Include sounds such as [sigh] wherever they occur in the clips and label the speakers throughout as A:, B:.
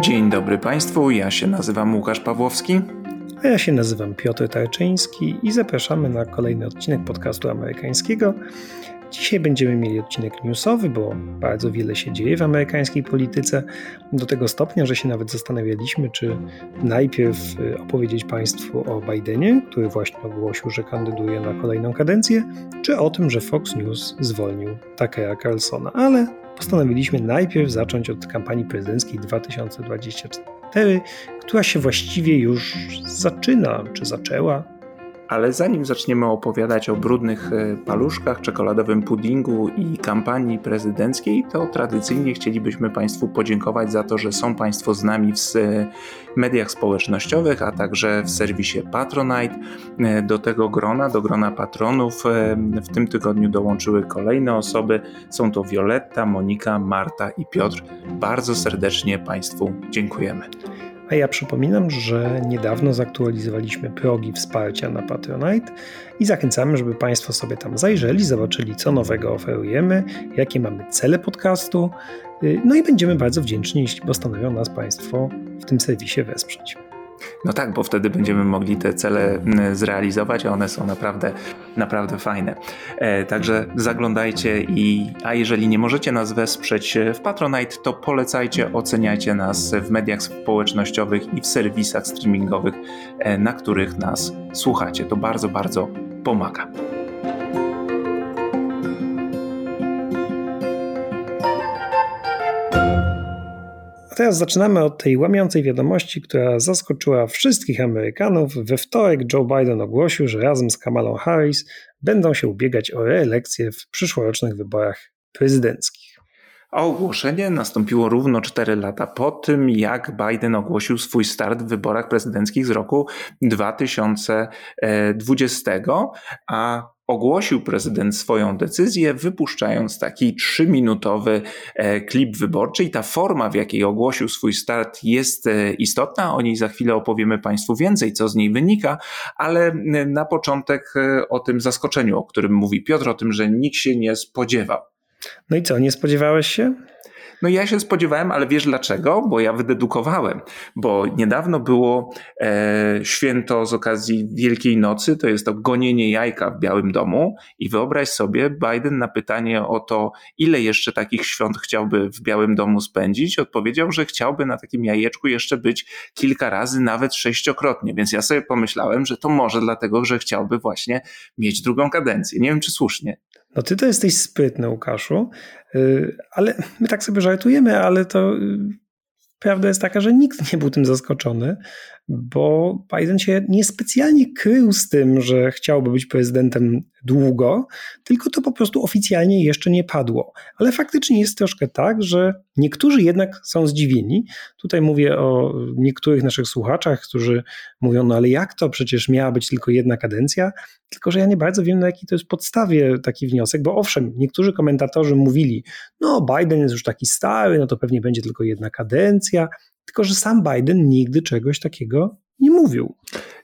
A: Dzień dobry Państwu, ja się nazywam Łukasz Pawłowski.
B: A ja się nazywam Piotr Tarczyński i zapraszamy na kolejny odcinek podcastu amerykańskiego. Dzisiaj będziemy mieli odcinek newsowy, bo bardzo wiele się dzieje w amerykańskiej polityce, do tego stopnia, że się nawet zastanawialiśmy, czy najpierw y, opowiedzieć Państwu o Bidenie, który właśnie ogłosił, że kandyduje na kolejną kadencję, czy o tym, że Fox News zwolnił Tuckera Carlsona, ale postanowiliśmy najpierw zacząć od kampanii prezydenckiej 2024, która się właściwie już zaczyna, czy zaczęła.
A: Ale zanim zaczniemy opowiadać o brudnych e, paluszkach, czekoladowym puddingu i kampanii prezydenckiej, to tradycyjnie chcielibyśmy Państwu podziękować za to, że są Państwo z nami w mediach społecznościowych, a także w serwisie Patronite. E, do tego grona, do grona patronów e, w tym tygodniu dołączyły kolejne osoby. Są to Violetta, Monika, Marta i Piotr. Bardzo serdecznie Państwu dziękujemy.
B: A ja przypominam, że niedawno zaktualizowaliśmy progi wsparcia na Patronite i zachęcamy, żeby Państwo sobie tam zajrzeli, zobaczyli, co nowego oferujemy, jakie mamy cele podcastu. Y, no i będziemy bardzo wdzięczni, jeśli postanowią nas Państwo w tym serwisie wesprzeć.
A: No tak, bo wtedy będziemy mogli te cele zrealizować, a one są naprawdę, naprawdę fajne. E, także zaglądajcie i, a jeżeli nie możecie nas wesprzeć w Patronite, to polecajcie, oceniajcie nas w mediach społecznościowych i w serwisach streamingowych, e, na których nas słuchacie. To bardzo, bardzo pomaga.
B: Teraz zaczynamy od tej łamiącej wiadomości, która zaskoczyła wszystkich Amerykanów. We wtorek Joe Biden ogłosił, że razem z Kamalą Harris będą się ubiegać o reelekcję w przyszłorocznych wyborach prezydenckich.
A: A ogłoszenie nastąpiło równo 4 lata po tym, jak Biden ogłosił swój start w wyborach prezydenckich z roku 2020, a ogłosił prezydent swoją decyzję, wypuszczając taki trzyminutowy e, klip wyborczy. I ta forma, w jakiej ogłosił swój start, jest e, istotna. O niej za chwilę opowiemy Państwu więcej, co z niej wynika, ale na początek e, o tym zaskoczeniu, o którym mówi Piotr, o tym, że nikt się nie spodziewał.
B: No i co, nie spodziewałeś się?
A: No ja się spodziewałem, ale wiesz dlaczego? Bo ja wydedukowałem, bo niedawno było e, święto z okazji Wielkiej Nocy, to jest to gonienie jajka w Białym Domu i wyobraź sobie, Biden na pytanie o to, ile jeszcze takich świąt chciałby w Białym Domu spędzić, odpowiedział, że chciałby na takim jajeczku jeszcze być kilka razy, nawet sześciokrotnie, więc ja sobie pomyślałem, że to może dlatego, że chciałby właśnie mieć drugą kadencję. Nie wiem, czy słusznie.
B: No ty to jesteś sprytny, Łukaszu, y, ale my tak sobie żartujemy, ale to y, prawda jest taka, że nikt nie był tym zaskoczony, bo Biden się niespecjalnie krył z tym, że chciałby być prezydentem długo, tylko to po prostu oficjalnie jeszcze nie padło. Ale faktycznie jest troszkę tak, że niektórzy jednak są zdziwieni. Tutaj mówię o niektórych naszych słuchaczach, którzy mówią, no ale jak to, przecież miała być tylko jedna kadencja, tylko że ja nie bardzo wiem, na jakiej to jest podstawie taki wniosek, bo owszem, niektórzy komentatorzy mówili, no Biden jest już taki stary, no to pewnie będzie tylko jedna kadencja, tylko że sam Biden nigdy czegoś takiego nie mówił.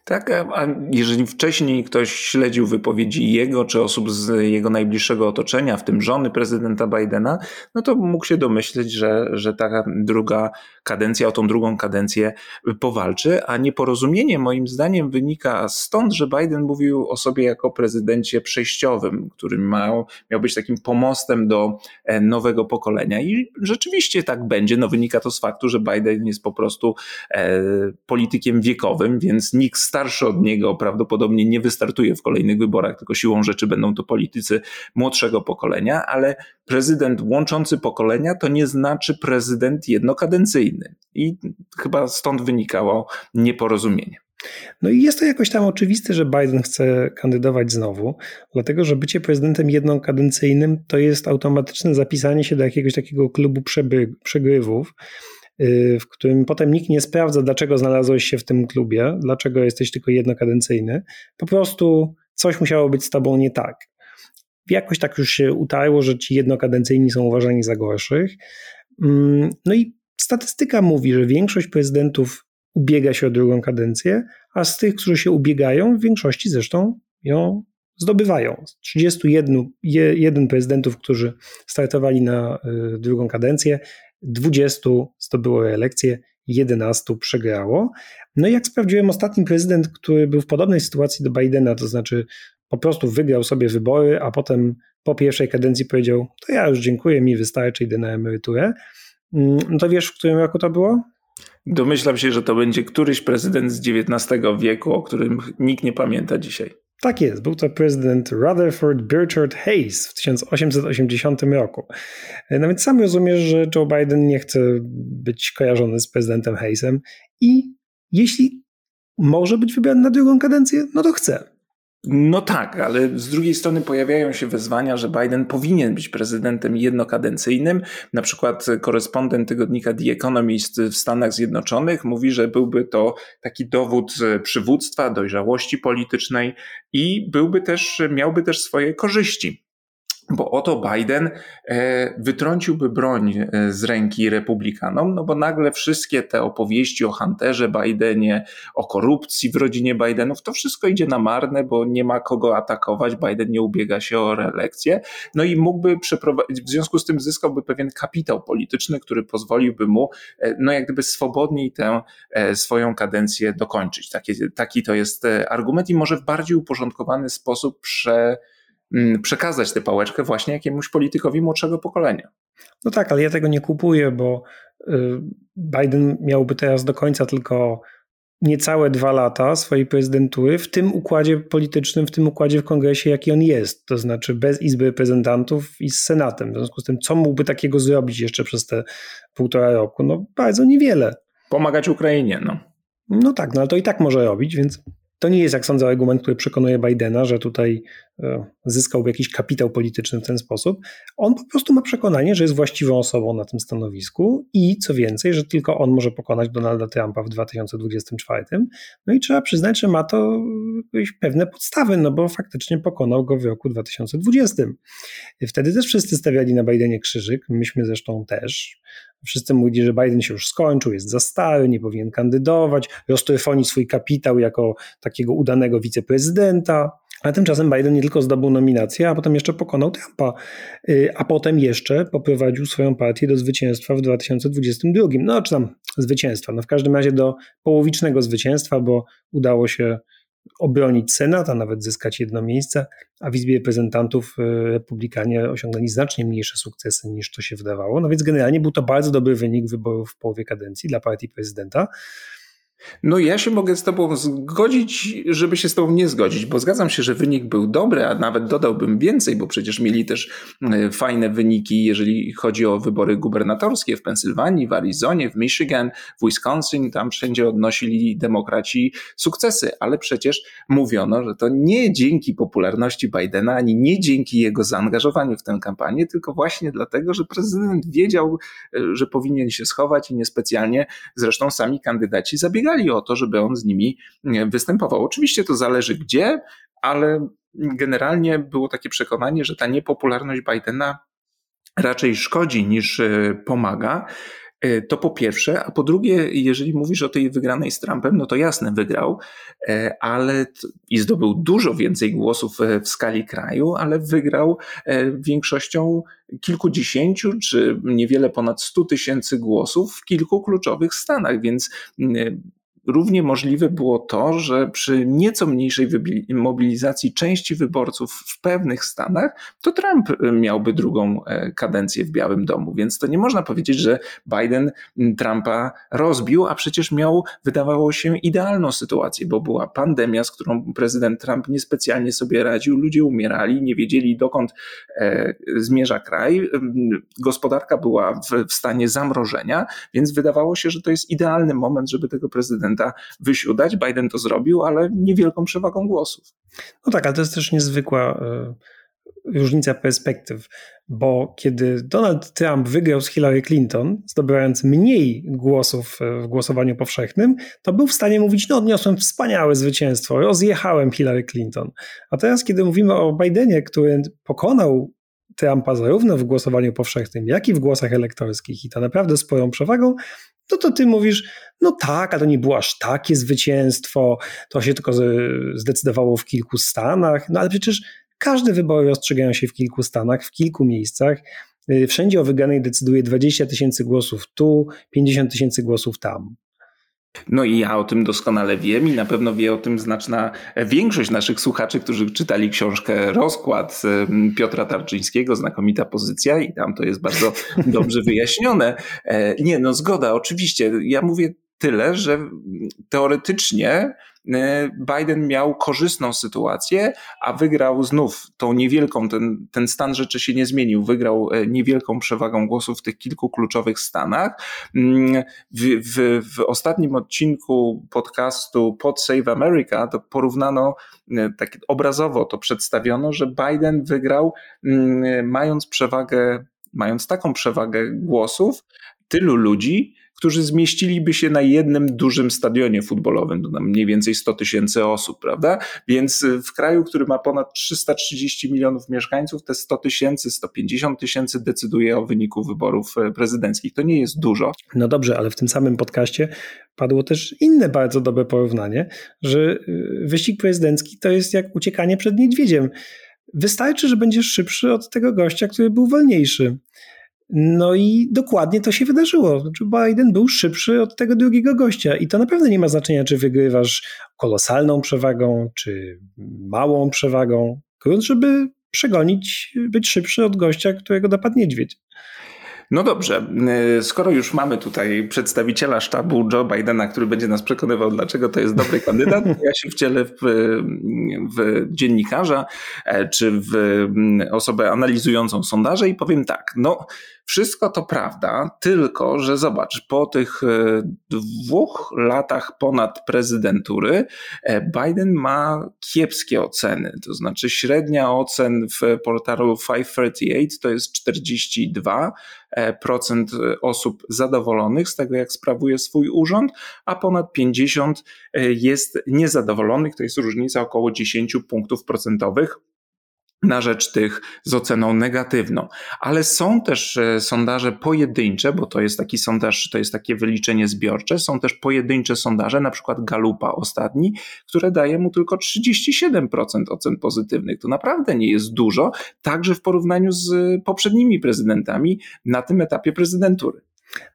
A: Tak, a jeżeli wcześniej ktoś śledził wypowiedzi jego czy osób z jego najbliższego otoczenia, w tym żony prezydenta Bidena, no to mógł się domyśleć, że, że ta druga kadencja o tą drugą kadencję powalczy, a nieporozumienie moim zdaniem wynika stąd, że Biden mówił o sobie jako prezydencie przejściowym, który miał, miał być takim pomostem do e, nowego pokolenia i rzeczywiście tak będzie. No wynika to z faktu, że Biden jest po prostu e, politykiem wiekowym, więc nikt starszy od niego prawdopodobnie nie wystartuje w kolejnych wyborach, tylko siłą rzeczy będą to politycy młodszego pokolenia, ale prezydent łączący pokolenia to nie znaczy prezydent jednokadencyjny. I chyba stąd wynikało nieporozumienie.
B: No i jest to jakoś tam oczywiste, że Biden chce kandydować znowu, dlatego że bycie prezydentem jednokadencyjnym to jest automatyczne zapisanie się do jakiegoś takiego klubu przegrywów, Y, w którym potem nikt nie sprawdza, dlaczego znalazłeś się w tym klubie, dlaczego jesteś tylko jednokadencyjny. Po prostu coś musiało być z tobą nie tak. Jakoś tak już się utarło, że ci jednokadencyjni są uważani za gorszych. Mm, no i statystyka mówi, że większość prezydentów ubiega się o drugą kadencję, a z tych, którzy się ubiegają, w większości zresztą ją zdobywają. Z 31 jeden prezydentów, którzy startowali na y, drugą kadencję, 20 zdobyło reelekcję, 11 przegrało. No i jak sprawdziłem, ostatni prezydent, który był w podobnej sytuacji do Bidena, to znaczy po prostu wygrał sobie wybory, a potem po pierwszej kadencji powiedział: To ja już dziękuję, mi wystarczy, idę na emeryturę. No to wiesz, w którym roku to było?
A: Domyślam się, że to będzie któryś prezydent z XIX wieku, o którym nikt nie pamięta dzisiaj.
B: Tak jest, był to prezydent Rutherford Birchard Hayes w 1880 roku. No więc sam rozumiesz, że Joe Biden nie chce być kojarzony z prezydentem Hayesem i jeśli może być wybrany na drugą kadencję, no to chce.
A: No tak, ale z drugiej strony pojawiają się wezwania, że Biden powinien być prezydentem jednokadencyjnym. Na przykład korespondent tygodnika The Economist w Stanach Zjednoczonych mówi, że byłby to taki dowód przywództwa, dojrzałości politycznej i byłby też, miałby też swoje korzyści bo oto Biden e, wytrąciłby broń e, z ręki republikanom, no bo nagle wszystkie te opowieści o Hunterze Bidenie, o korupcji w rodzinie Bidenów, to wszystko idzie na marne, bo nie ma kogo atakować, Biden nie ubiega się o reelekcję, no i mógłby przeprowadzić, w związku z tym zyskałby pewien kapitał polityczny, który pozwoliłby mu, e, no jak gdyby swobodniej tę swoją kadencję dokończyć. Taki, taki to jest argument i może w bardziej uporządkowany sposób prze przekazać tę pałeczkę właśnie jakiemuś politykowi młodszego pokolenia.
B: No tak, ale ja tego nie kupuję, bo y, Biden miałby teraz do końca tylko niecałe dwa lata swojej prezydentury w tym układzie politycznym, w tym układzie w kongresie, jaki on jest, to znaczy bez Izby Reprezentantów i z Senatem. W związku z tym, co mógłby takiego zrobić jeszcze przez te półtora roku? No bardzo niewiele.
A: Pomagać Ukrainie, no.
B: No tak, no ale to i tak może robić, więc to nie jest, jak sądzę, argument, który przekonuje Bidena, że tutaj e, zyskałby jakiś kapitał polityczny w ten sposób. On po prostu ma przekonanie, że jest właściwą osobą na tym stanowisku i co więcej, że tylko on może pokonać Donalda Trumpa w 2024. No i trzeba przyznać, że ma to pewne podstawy, no bo faktycznie pokonał go w roku 2020. Wtedy też wszyscy stawiali na Bidenie krzyżyk, myśmy zresztą też. Wszyscy mówili, że Biden się już skończył, jest za stary, nie powinien kandydować, roztryfoni swój kapitał jako takiego udanego wiceprezydenta. A tymczasem Biden nie tylko zdobył nominację, a potem jeszcze pokonał Trumpa, y, a potem jeszcze poprowadził swoją partię do zwycięstwa w 2022. No, czy tam zwycięstwa, no w każdym razie do połowicznego zwycięstwa, bo udało się obronić Senat, a nawet zyskać jedno miejsce, a w Izbie Reprezentantów y, Republikanie osiągnęli znacznie mniejsze sukcesy niż to się wydawało. No więc generalnie był to bardzo dobry wynik wyborów w połowie kadencji dla partii prezydenta.
A: No ja się mogę z tobą zgodzić, żeby się z tobą nie zgodzić, bo zgadzam się, że wynik był dobry, a nawet dodałbym więcej, bo przecież mieli też e, fajne wyniki, jeżeli chodzi o wybory gubernatorskie w Pensylwanii, w Arizonie, w Michigan, w Wisconsin, tam wszędzie odnosili demokraci sukcesy, ale przecież mówiono, że to nie dzięki popularności Bidena, ani nie dzięki jego zaangażowaniu w tę kampanię, tylko właśnie dlatego, że prezydent wiedział, e, że powinien się schować i niespecjalnie zresztą sami kandydaci zabiegali zabiegali o to, żeby on z nimi występował. Oczywiście to zależy gdzie, ale generalnie było takie przekonanie, że ta niepopularność Bidena raczej szkodzi niż e, pomaga. E, to po pierwsze, a po drugie, jeżeli mówisz o tej wygranej z Trumpem, no to jasne, wygrał, e, ale i zdobył dużo więcej głosów w skali kraju, ale wygrał większością kilkudziesięciu czy niewiele ponad stu tysięcy głosów w kilku kluczowych stanach, więc równie możliwe było to, że przy nieco mniejszej mobilizacji części wyborców w pewnych stanach, to Trump y, miałby drugą e, kadencję w Białym Domu. Więc to nie można powiedzieć, że Biden Trumpa rozbił, a przecież miał, wydawało się, idealną sytuację, bo była pandemia, z którą prezydent Trump niespecjalnie sobie radził, ludzie umierali, nie wiedzieli dokąd e, zmierza kraj, gospodarka była w, w stanie zamrożenia, więc wydawało się, że to jest idealny moment, żeby tego prezydenta prezydenta wysiudać. Biden to zrobił, ale niewielką przewagą głosów.
B: No tak, ale to jest też niezwykła y, różnica perspektyw, bo kiedy Donald Trump wygrał z Hillary Clinton, zdobywając mniej głosów e, w głosowaniu powszechnym, to był w stanie mówić, no odniosłem wspaniałe zwycięstwo, rozjechałem Hillary Clinton. A teraz, kiedy mówimy o Bidenie, który pokonał Trumpa zarówno w głosowaniu powszechnym, jak i w głosach elektorskich i to naprawdę sporą przewagą, no to ty mówisz, no tak, ale to nie było aż takie zwycięstwo, to się tylko zdecydowało w kilku stanach, no ale przecież każde wybory rozstrzygają się w kilku stanach, w kilku miejscach. Wszędzie o wygranej decyduje 20 tysięcy głosów tu, 50 tysięcy głosów tam.
A: No i ja o tym doskonale wiem i na pewno wie o tym znaczna większość naszych słuchaczy, którzy czytali książkę Rozkład Piotra Tarczyńskiego, znakomita pozycja i tam to jest bardzo [laughs] dobrze wyjaśnione. E, nie, no zgoda, oczywiście. Ja mówię tyle, że teoretycznie E, Biden miał korzystną sytuację, a wygrał znów tą niewielką, ten, ten stan rzeczy się nie zmienił, wygrał e, niewielką przewagą głosów w tych kilku kluczowych stanach. Mm, w, w, w ostatnim odcinku podcastu Pod Save America to porównano, e, tak obrazowo to przedstawiono, że Biden wygrał mm, mając przewagę, mając taką przewagę głosów, tylu ludzi, którzy zmieściliby się na jednym dużym stadionie futbolowym, to tam mniej więcej 100 tysięcy osób, prawda? Więc y, w kraju, który ma ponad 330 milionów mieszkańców, te 100 tysięcy, 150 tysięcy decyduje o wyniku wyborów e, prezydenckich. To nie jest dużo.
B: No dobrze, ale w tym samym podcaście padło też inne bardzo dobre porównanie, że y, wyścig prezydencki to jest jak uciekanie przed niedźwiedziem. Wystarczy, że będziesz szybszy od tego gościa, który był wolniejszy. No i dokładnie to się wydarzyło. Znaczy Biden był szybszy od tego drugiego gościa i to naprawdę nie ma znaczenia, czy wygrywasz kolosalną przewagą, czy małą przewagą. Grunt, żeby przegonić, być szybszy od gościa, którego dopadł niedźwiedź.
A: No dobrze, skoro już mamy tutaj przedstawiciela sztabu Joe Bidena, który będzie nas przekonywał, dlaczego to jest dobry kandydat, ja się wcielę w, w dziennikarza e, czy w mm, osobę analizującą sondaże i powiem tak, no wszystko to prawda, tylko że zobacz, po tych e, dwóch latach ponad prezydentury e, Biden ma kiepskie oceny. To znaczy średnia ocen w portalu 538 to jest 42% osób zadowolonych z tego, jak sprawuje swój urząd, a ponad 50% jest niezadowolonych. To jest różnica około 10 punktów procentowych na rzecz tych z oceną negatywną. Ale są też e, sondaże pojedyncze, bo to jest taki sondaż, to jest takie wyliczenie zbiorcze, są też pojedyncze sondaże, na przykład Galupa ostatni, które daje mu tylko 37% ocen pozytywnych. To naprawdę nie jest dużo, także w porównaniu z poprzednimi prezydentami na tym etapie prezydentury.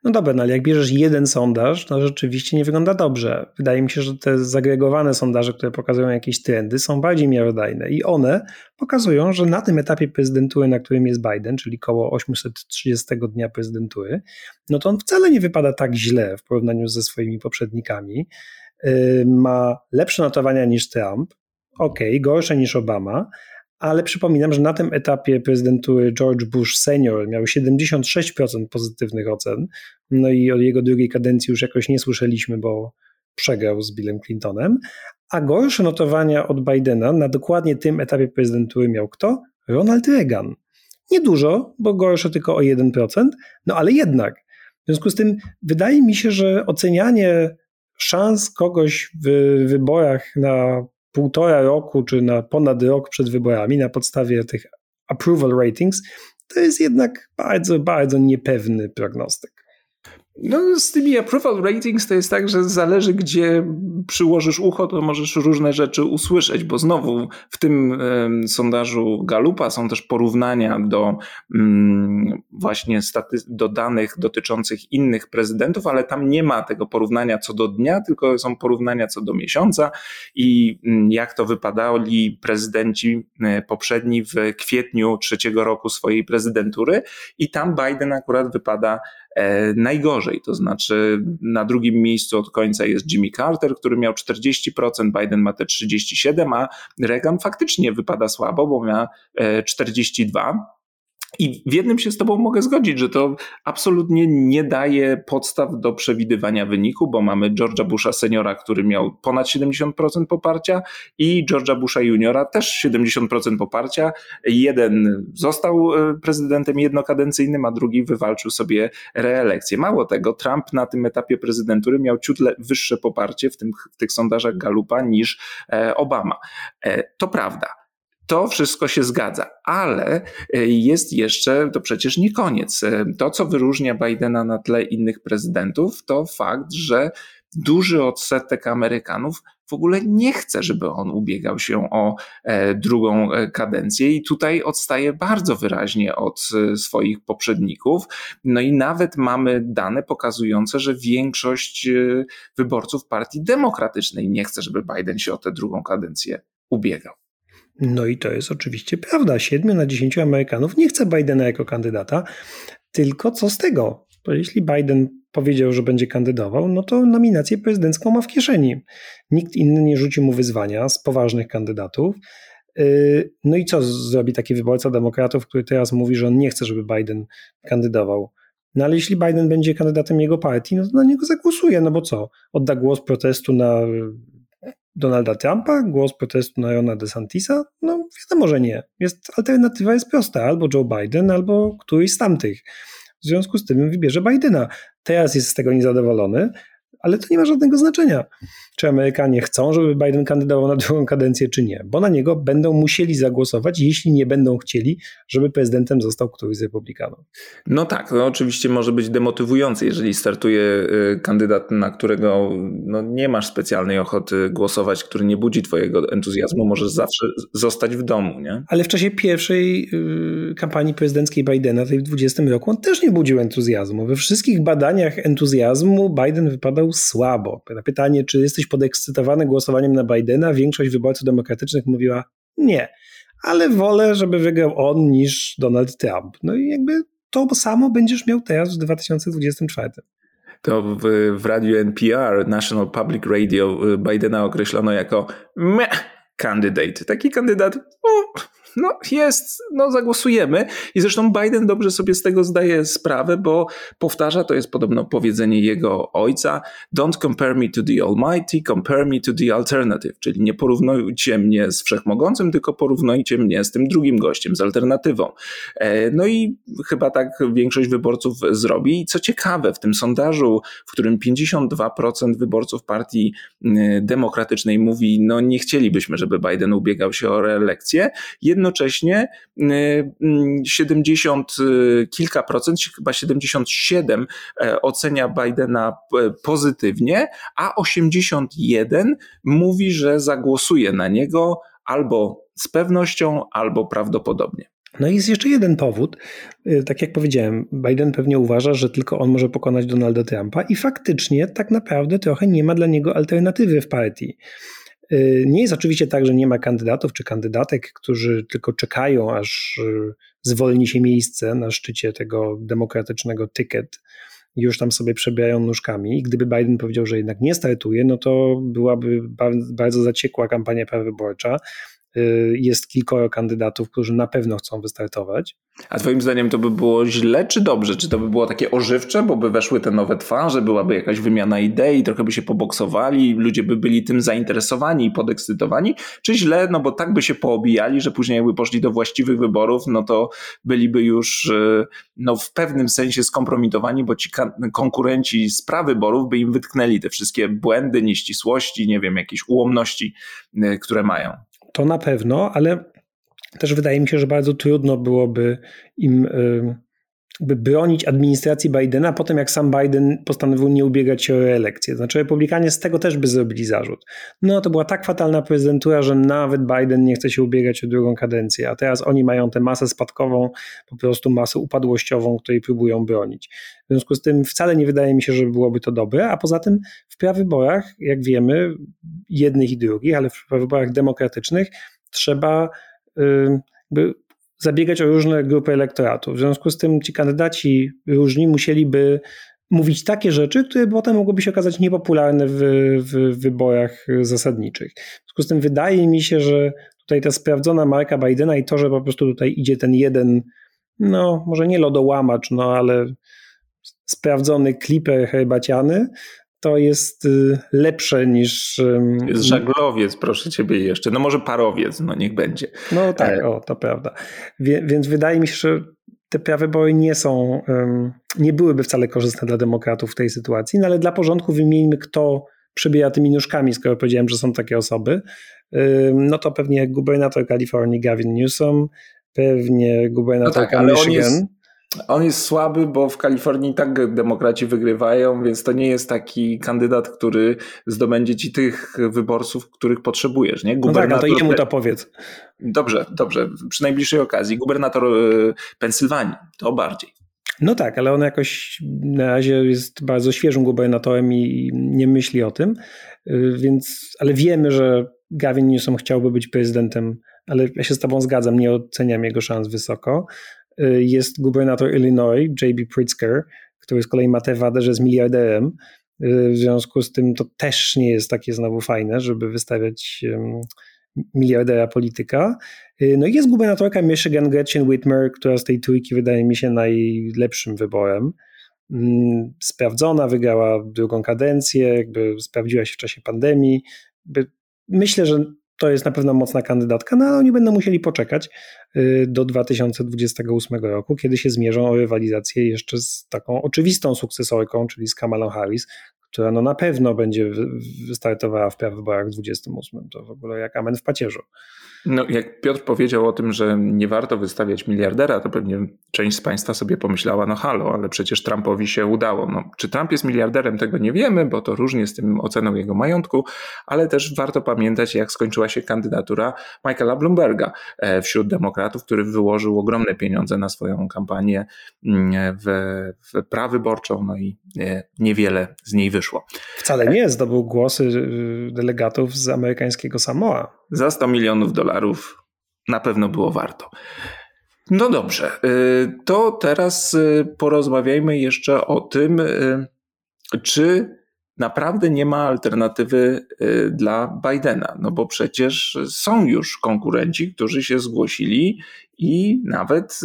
B: No dobra, no ale jak bierzesz jeden sondaż, to rzeczywiście nie wygląda dobrze. Wydaje mi się, że te zagregowane sondaże, które pokazują jakieś trendy, są bardziej miarodajne i one pokazują, że na tym etapie prezydentury, na którym jest Biden, czyli koło 830 dnia prezydentury, no to on wcale nie wypada tak źle w porównaniu ze swoimi poprzednikami. Yy, ma lepsze notowania niż Trump, ok, gorsze niż Obama, ale przypominam, że na tym etapie prezydentury George Bush senior miał 76% pozytywnych ocen, no i od jego drugiej kadencji już jakoś nie słyszeliśmy, bo przegrał z Billem Clintonem, a gorsze notowania od Bidena na dokładnie tym etapie prezydentury miał kto? Ronald Reagan. Niedużo, bo gorsze tylko o 1%, no ale jednak. W związku z tym wydaje mi się, że ocenianie szans kogoś w wyborach na półtora roku czy na ponad rok przed wyborami na podstawie tych approval ratings, to jest jednak bardzo, bardzo niepewny prognostyk.
A: No, z tymi approval ratings to jest tak, że zależy, gdzie przyłożysz ucho, to możesz różne rzeczy usłyszeć, bo znowu w tym y, sondażu Galupa są też porównania do y, właśnie staty- do danych dotyczących innych prezydentów, ale tam nie ma tego porównania co do dnia, tylko są porównania co do miesiąca i y, jak to wypadali prezydenci y, poprzedni w kwietniu trzeciego roku swojej prezydentury i tam Biden akurat wypada E, najgorzej. To znaczy na drugim miejscu od końca jest Jimmy Carter, który miał 40%, Biden ma te 37%, a Reagan faktycznie wypada słabo, bo ma 42%. I w jednym się z Tobą mogę zgodzić, że to absolutnie nie daje podstaw do przewidywania wyniku, bo mamy George'a Busha seniora, który miał ponad 70% poparcia i George'a Busha juniora też 70% poparcia. Jeden został e, prezydentem jednokadencyjnym, a drugi wywalczył sobie reelekcję. Mało tego, Trump na tym etapie prezydentury miał ciut wyższe poparcie w, tym, w tych sondażach Galupa niż e, Obama. E, to prawda to wszystko się zgadza, ale e, jest jeszcze, to przecież nie koniec. E, to, co wyróżnia Bidena na tle innych prezydentów, to fakt, że duży odsetek Amerykanów w ogóle nie chce, żeby on ubiegał się o e, drugą kadencję i tutaj odstaje bardzo wyraźnie od swoich poprzedników. No i nawet mamy dane pokazujące, że większość wyborców Partii Demokratycznej nie chce, żeby Biden się o tę drugą kadencję ubiegał.
B: No i to jest oczywiście prawda. Siedmiu na dziesięciu Amerykanów nie chce Bidena jako kandydata, tylko co z tego? Bo jeśli Biden powiedział, że będzie kandydował, no to nominację prezydencką ma w kieszeni. Nikt inny nie rzuci mu wyzwania z poważnych kandydatów. Yy, no i co zrobi taki wyborca demokratów, który teraz mówi, że on nie chce, żeby Biden kandydował? No ale jeśli Biden będzie kandydatem jego partii, no to na niego zagłosuje, no bo co? Odda głos protestu na Donalda Trumpa, głos protestu na Rona DeSantisa? No wiadomo, że nie. Jest, alternatywa jest prosta, albo Joe Biden, albo któryś z tamtych. W związku z tym wybierze Bidena. Teraz jest z tego niezadowolony, ale to nie ma żadnego znaczenia, czy Amerykanie chcą, żeby Biden kandydował na drugą kadencję, czy nie, bo na niego będą musieli zagłosować, jeśli nie będą chcieli, żeby prezydentem został któryś z republikanów.
A: No tak, no oczywiście może być demotywujące, jeżeli startuje y, kandydat, na którego no nie masz specjalnej ochoty głosować, który nie budzi twojego entuzjazmu, możesz zawsze zostać w domu, nie?
B: Ale w czasie pierwszej y, kampanii prezydenckiej Bidena, tej w 20 roku, on też nie budził entuzjazmu. We wszystkich badaniach entuzjazmu Biden wypadał słabo. Na pytanie, czy jesteś podekscytowany głosowaniem na Bidena, większość wyborców demokratycznych mówiła nie, ale wolę, żeby wygrał on niż Donald Trump. No i jakby to samo będziesz miał teraz w 2024.
A: To w, w radiu NPR, National Public Radio, y, Bidena określono jako meh candidate. Taki kandydat, no jest, no zagłosujemy. I zresztą Biden dobrze sobie z tego zdaje sprawę, bo powtarza, to jest podobno powiedzenie jego ojca, don't compare me to the Almighty, compare me to the alternative, czyli nie porównujcie mnie z Wszechmogącym, tylko porównujcie mnie z tym drugim gościem, z alternatywą. E, no i chyba tak większość wyborców zrobi. I co ciekawe, w tym sondażu, w którym 52% wyborców partii demokratycznej mówi, no nie chcielibyśmy, żeby Biden ubiegał się o reelekcję, jednocześnie 70 y, y, kilka procent, chyba 77 e, ocenia Bidena e, pozytywnie, a 81 mówi, że zagłosuje na niego albo z pewnością, albo prawdopodobnie.
B: No i jest jeszcze jeden powód. Y, tak jak powiedziałem, Biden pewnie uważa, że tylko on może pokonać Donalda Trumpa i faktycznie tak naprawdę trochę nie ma dla niego alternatywy w partii. Y, nie jest oczywiście tak, że nie ma kandydatów czy kandydatek, którzy tylko czekają, aż y, zwolni się miejsce na szczycie tego demokratycznego tykiet. Już tam sobie przebijają nóżkami. I gdyby Biden powiedział, że jednak nie startuje, no to byłaby bardzo zaciekła kampania prawyborcza. Y, jest kilkoro kandydatów, którzy na pewno chcą wystartować.
A: A Twoim zdaniem to by było źle czy dobrze? Czy to by było takie ożywcze, bo by weszły te nowe twarze, byłaby jakaś wymiana idei, trochę by się poboksowali, ludzie by byli tym zainteresowani i podekscytowani? Czy źle, no bo tak by się poobijali, że później jakby poszli do właściwych wyborów, no to byliby już y, no, w pewnym sensie skompromitowani, bo ci konkurenci z prawyborów by im wytknęli te wszystkie błędy, nieścisłości, nie wiem, jakieś ułomności, y, które mają
B: to na pewno, ale też wydaje mi się, że bardzo trudno byłoby im by bronić administracji Bidena po tym, jak sam Biden postanowił nie ubiegać się o reelekcję. Znaczy republikanie z tego też by zrobili zarzut. No to była tak fatalna prezydentura, że nawet Biden nie chce się ubiegać o drugą kadencję, a teraz oni mają tę masę spadkową, po prostu masę upadłościową, której próbują bronić. W związku z tym wcale nie wydaje mi się, że byłoby to dobre, a poza tym w prawyborach, jak wiemy, jednych i drugich, ale w prawyborach demokratycznych trzeba by zabiegać o różne grupy elektoratu. W związku z tym ci kandydaci różni musieliby mówić takie rzeczy, które potem mogłyby się okazać niepopularne w, w wyborach zasadniczych. W związku z tym wydaje mi się, że tutaj ta sprawdzona marka Bidena i to, że po prostu tutaj idzie ten jeden, no może nie lodołamacz, no ale sprawdzony kliper herbaciany, to jest y, lepsze niż.
A: Jest żaglowiec, proszę ciebie jeszcze. No może parowiec, no niech będzie.
B: No tak, e... o, to prawda. Wie, więc wydaje mi się, że te prawybory nie są, nie byłyby wcale korzystne dla demokratów w tej sytuacji, no ale dla porządku wymieńmy, kto przebija tymi nóżkami, skoro powiedziałem, że są takie osoby. No to pewnie gubernator Kalifornii Gavin Newsom, pewnie gubernator no tak, Michigan.
A: On jest słaby, bo w Kalifornii tak demokraci wygrywają, więc to nie jest taki kandydat, który zdobędzie ci tych wyborców, których potrzebujesz. Nie?
B: Gubernator... No tak, no to jemu to powiedz.
A: Dobrze, dobrze. Przy najbliższej okazji. Gubernator e, Pensylwanii, to bardziej.
B: No tak, ale on jakoś na razie jest bardzo świeżym gubernatorem i nie myśli o tym, e, więc, ale wiemy, że Gavin Newsom chciałby być prezydentem, ale ja się z tobą zgadzam, nie oceniam jego szans wysoko. Y, jest gubernator Illinois, J.B. Pritzker, który z kolei ma tę wadę, że jest miliarderem. Y, w związku z tym to też nie jest takie znowu fajne, żeby wystawiać miliardera polityka. Y, no i jest gubernatorka Michigan Gretchen Whitmer, która z tej trójki wydaje mi się najlepszym wyborem. Mm, sprawdzona, wygrała drugą kadencję, jakby sprawdziła się w czasie pandemii. Myślę, że to jest na pewno mocna kandydatka, no ale oni będą musieli poczekać y, do 2028 roku, kiedy się zmierzą o rywalizację jeszcze z taką oczywistą sukcesorką, czyli z Kamalą Harris, która no na pewno będzie wystartowała w prawyborach w 28. To w ogóle jak amen w pacierzu.
A: No, jak Piotr powiedział o tym, że nie warto wystawiać miliardera, to pewnie część z Państwa sobie pomyślała, no halo, ale przecież Trumpowi się udało. No, czy Trump jest miliarderem, tego nie wiemy, bo to różnie z tym oceną jego majątku, ale też warto pamiętać, jak skończyła się kandydatura Michaela Bloomberga e, wśród demokratów, który wyłożył ogromne pieniądze na swoją kampanię mm, w, w prawyborczą, no i e, niewiele z niej wyszło.
B: Wcale nie, zdobył głosy y, delegatów z amerykańskiego Samoa
A: za 100 milionów dolarów na pewno było warto. No dobrze, y, to teraz y, porozmawiajmy jeszcze o tym, y, czy naprawdę nie ma alternatywy dla Bidena. No bo przecież są już konkurenci, którzy się zgłosili i nawet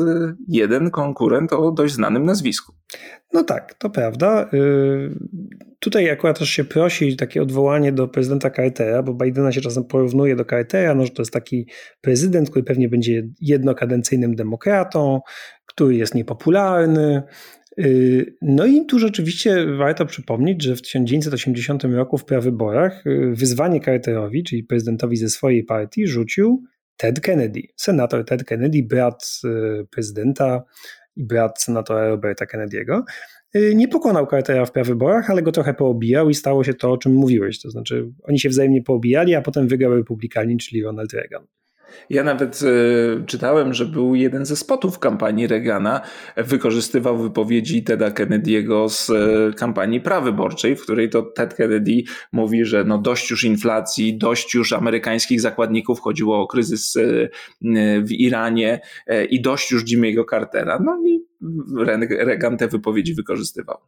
A: jeden konkurent o dość znanym nazwisku.
B: No tak, to prawda. Tutaj akurat też się prosi takie odwołanie do prezydenta Cartera, bo Bidena się czasem porównuje do Cartera, no, że to jest taki prezydent, który pewnie będzie jednokadencyjnym demokratą, który jest niepopularny. Y, no i tu rzeczywiście warto przypomnieć, że w 1980 roku w prawyborach y, wyzwanie Carterowi, czyli prezydentowi ze swojej partii, rzucił Ted Kennedy, senator Ted Kennedy, brat y, prezydenta i brat senatora Roberta Kennedy'ego. Y, nie pokonał Cartera w prawyborach, ale go trochę poobijał i stało się to, o czym mówiłeś. To znaczy, oni się wzajemnie poobijali, a potem wygrał Republikanin, czyli Ronald Reagan.
A: Ja nawet y, czytałem, że był jeden ze spotów kampanii Reagana, wykorzystywał wypowiedzi Teda Kennedy'ego z y, kampanii prawyborczej, w której to Ted Kennedy mówi, że no dość już inflacji, dość już amerykańskich zakładników, chodziło o kryzys y, w Iranie i dość już Jimmy'ego Cartera. No i Reagan te wypowiedzi wykorzystywał.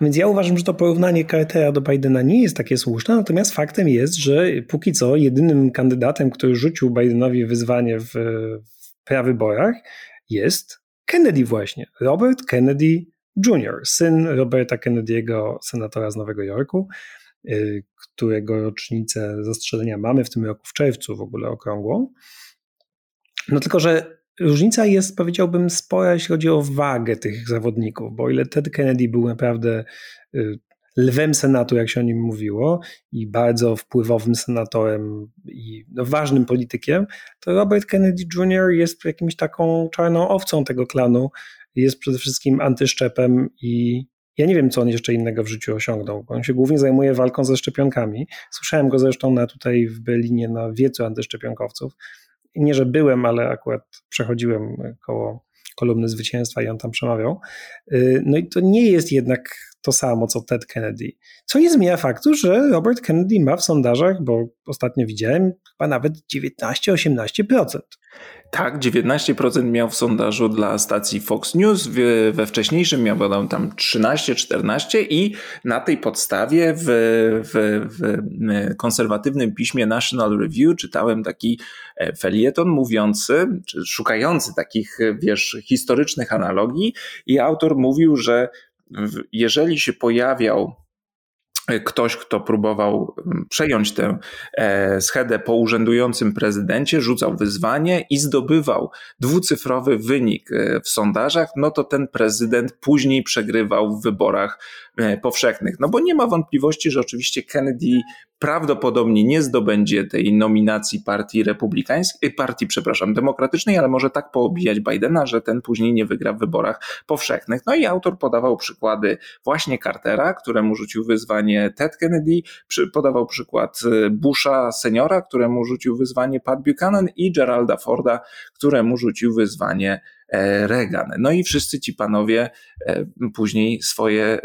B: Więc ja uważam, że to porównanie Cartera do Bidena nie jest takie słuszne, natomiast faktem jest, że póki co jedynym kandydatem, który rzucił Bidenowi wyzwanie w, w prawyborach jest Kennedy właśnie. Robert Kennedy Jr., syn Roberta Kennedy'ego, senatora z Nowego Jorku, y, którego rocznicę zastrzelenia mamy w tym roku w czerwcu w ogóle okrągłą. No tylko, że Różnica jest, powiedziałbym, spora, jeśli chodzi o wagę tych zawodników, bo o ile Ted Kennedy był naprawdę y, lwem Senatu, jak się o nim mówiło, i bardzo wpływowym senatorem i no, ważnym politykiem, to Robert Kennedy Jr. jest jakimś taką czarną owcą tego klanu. Jest przede wszystkim antyszczepem i ja nie wiem, co on jeszcze innego w życiu osiągnął. On się głównie zajmuje walką ze szczepionkami. Słyszałem go zresztą na, tutaj w Berlinie na wiecu antyszczepionkowców nie, że byłem, ale akurat przechodziłem koło kolumny zwycięstwa i on tam przemawiał. Y, no i to nie jest jednak to samo, co Ted Kennedy. Co nie zmienia faktu, że Robert Kennedy ma w sondażach, bo ostatnio widziałem, chyba nawet 19-18%.
A: Tak, 19% miał w sondażu dla stacji Fox News, we wcześniejszym miał tam 13-14 i na tej podstawie w, w, w konserwatywnym piśmie National Review czytałem taki e, felieton mówiący, czy szukający takich, wiesz, historycznych analogii i autor mówił, że jeżeli się pojawiał ktoś, kto próbował mm, przejąć tę e, schedę po urzędującym prezydencie, rzucał wyzwanie i zdobywał dwucyfrowy wynik e, w sondażach, no to ten prezydent później przegrywał w wyborach e, powszechnych. No bo nie ma wątpliwości, że oczywiście Kennedy prawdopodobnie nie zdobędzie tej nominacji partii republikańskiej, partii, przepraszam, demokratycznej, ale może tak poobijać Bidena, że ten później nie wygra w wyborach powszechnych. No i autor podawał przykłady właśnie Cartera, któremu rzucił wyzwanie Ted Kennedy, podawał przykład y, Busha seniora, któremu rzucił wyzwanie Pat Buchanan i Geralda Forda, któremu rzucił wyzwanie E, Reagan. No i wszyscy ci panowie e, później swoje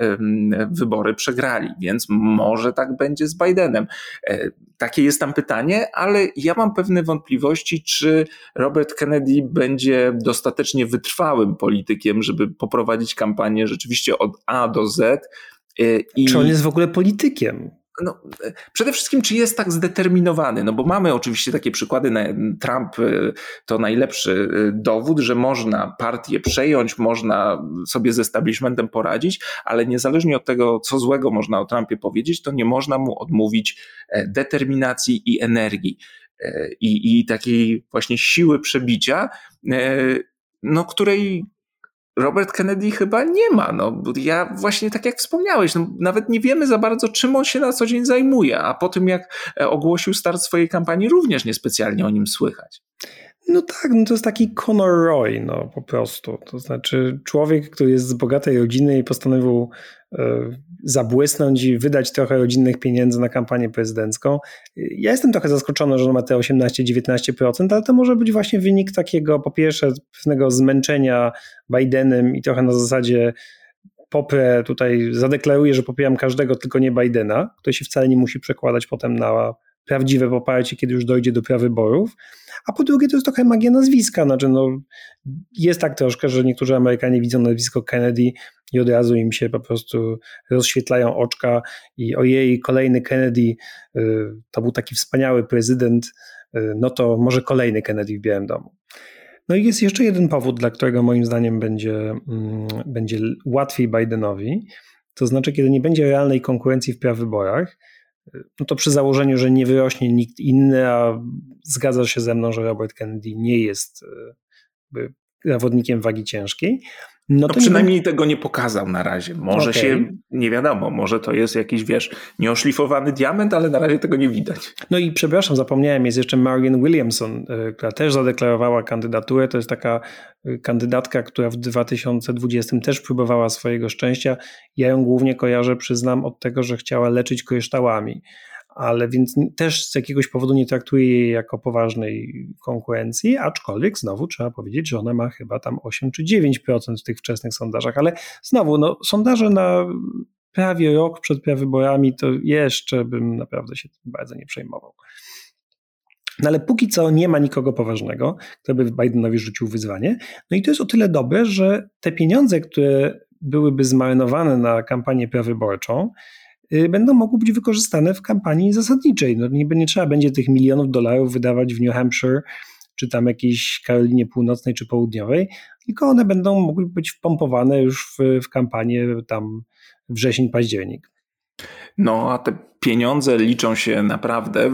A: wybory przegrali, więc może tak będzie z Bidenem. E, takie jest tam pytanie, ale ja mam pewne wątpliwości, czy Robert Kennedy będzie dostatecznie wytrwałym politykiem, żeby poprowadzić kampanię rzeczywiście od A do Z.
B: I... Czy on jest w ogóle politykiem?
A: No, przede wszystkim, czy jest tak zdeterminowany? No bo mamy oczywiście takie przykłady, Trump y, to najlepszy y, dowód, że można partię przejąć, można sobie z establishmentem poradzić, ale niezależnie od tego, co złego można o Trumpie powiedzieć, to nie można mu odmówić e, determinacji i energii e, i, i takiej właśnie siły przebicia, e, no, której Robert Kennedy chyba nie ma. No, ja właśnie tak jak wspomniałeś, no, nawet nie wiemy za bardzo, czym on się na co dzień zajmuje, a po tym jak e, ogłosił start swojej kampanii, również niespecjalnie o nim słychać.
B: No tak, no to jest taki Conor Roy, no po prostu. To znaczy człowiek, który jest z bogatej rodziny i postanowił e, zabłysnąć i wydać trochę rodzinnych pieniędzy na kampanię prezydencką. Ja jestem trochę zaskoczony, że on ma te 18-19%, ale to może być właśnie wynik takiego, po pierwsze, pewnego zmęczenia Bidenem i trochę na zasadzie poprę tutaj, zadeklaruję, że popieram każdego, tylko nie Bidena, który się wcale nie musi przekładać potem na prawdziwe poparcie, kiedy już dojdzie do prawyborów. A po drugie, to jest trochę magia nazwiska. Znaczy, no, jest tak troszkę, że niektórzy Amerykanie widzą nazwisko Kennedy i od razu im się po prostu rozświetlają oczka i ojej, kolejny Kennedy, y, to był taki wspaniały prezydent, y, no to może kolejny Kennedy w Białym Domu. No i jest jeszcze jeden powód, dla którego moim zdaniem będzie, mm, będzie łatwiej Bidenowi. To znaczy, kiedy nie będzie realnej konkurencji w prawyborach, no to przy założeniu, że nie wyrośnie nikt inny, a zgadza się ze mną, że Robert Kennedy nie jest e, zawodnikiem wagi ciężkiej,
A: no, no przynajmniej nie... tego nie pokazał na razie. Może okay. się, nie wiadomo, może to jest jakiś, wiesz, nieoszlifowany diament, ale na razie tego nie widać.
B: No i przepraszam, zapomniałem, jest jeszcze Marian Williamson, y, która też zadeklarowała kandydaturę. To jest taka y, kandydatka, która w 2020 też próbowała swojego szczęścia. Ja ją głównie kojarzę, przyznam, od tego, że chciała leczyć kryształami ale więc też z jakiegoś powodu nie traktuje jej jako poważnej konkurencji, aczkolwiek znowu trzeba powiedzieć, że ona ma chyba tam 8 czy 9% w tych wczesnych sondażach, ale znowu, no, sondaże na prawie rok przed prawyborami to jeszcze bym naprawdę się tym bardzo nie przejmował. No ale póki co nie ma nikogo poważnego, kto by Bidenowi rzucił wyzwanie. No i to jest o tyle dobre, że te pieniądze, które byłyby zmarnowane na kampanię prawyborczą, będą mogły być wykorzystane w kampanii zasadniczej. No, nie, nie trzeba będzie tych milionów dolarów wydawać w New Hampshire, czy tam jakiejś Karolinie Północnej czy Południowej, tylko one będą mogły być wpompowane już w, w kampanię tam wrzesień, październik.
A: No, a te pieniądze liczą się naprawdę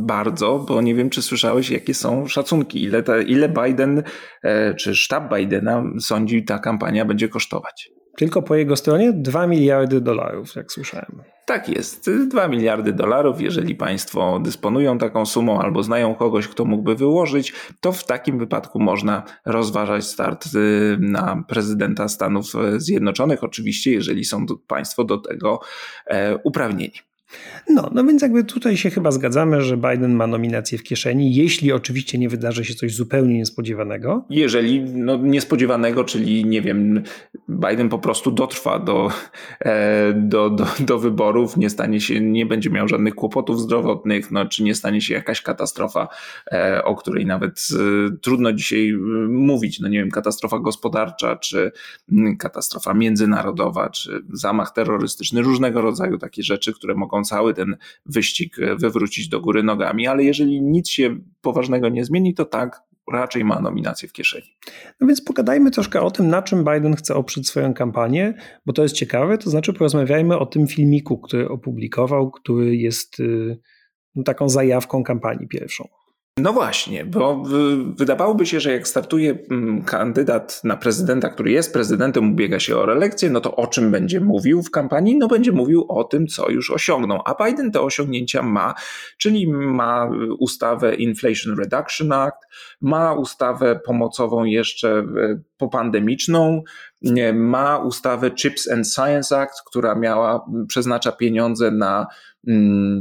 A: bardzo, bo nie wiem, czy słyszałeś, jakie są szacunki, ile, te, ile Biden e, czy sztab Bidena sądzi ta kampania będzie kosztować.
B: Tylko po jego stronie 2 miliardy dolarów, jak słyszałem.
A: Tak jest, 2 miliardy dolarów. Jeżeli Państwo dysponują taką sumą albo znają kogoś, kto mógłby wyłożyć, to w takim wypadku można rozważać start y, na prezydenta Stanów Zjednoczonych, oczywiście, jeżeli są Państwo do tego e, uprawnieni.
B: No, no więc jakby tutaj się chyba zgadzamy, że Biden ma nominację w kieszeni, jeśli oczywiście nie wydarzy się coś zupełnie niespodziewanego.
A: Jeżeli no, niespodziewanego, czyli nie wiem, Biden po prostu dotrwa do, e, do, do, do wyborów, nie stanie się, nie będzie miał żadnych kłopotów zdrowotnych, no, czy nie stanie się jakaś katastrofa, e, o której nawet e, trudno dzisiaj mówić, no nie wiem, katastrofa gospodarcza, czy katastrofa międzynarodowa, czy zamach terrorystyczny, różnego rodzaju takie rzeczy, które mogą cały ten wyścig wywrócić do góry nogami, ale jeżeli nic się poważnego nie zmieni, to tak, raczej ma nominację w kieszeni.
B: No więc pogadajmy troszkę o tym, na czym Biden chce oprzeć swoją kampanię, bo to jest ciekawe, to znaczy porozmawiajmy o tym filmiku, który opublikował, który jest y, no, taką zajawką kampanii pierwszą.
A: No właśnie, bo wydawałoby się, że jak startuje mm, kandydat na prezydenta, który jest prezydentem, ubiega się o reelekcję, no to o czym będzie mówił w kampanii? No będzie mówił o tym, co już osiągnął. A Biden te osiągnięcia ma, czyli ma ustawę Inflation Reduction Act, ma ustawę pomocową jeszcze e, popandemiczną, ma ustawę Chips and Science Act, która miała, przeznacza pieniądze na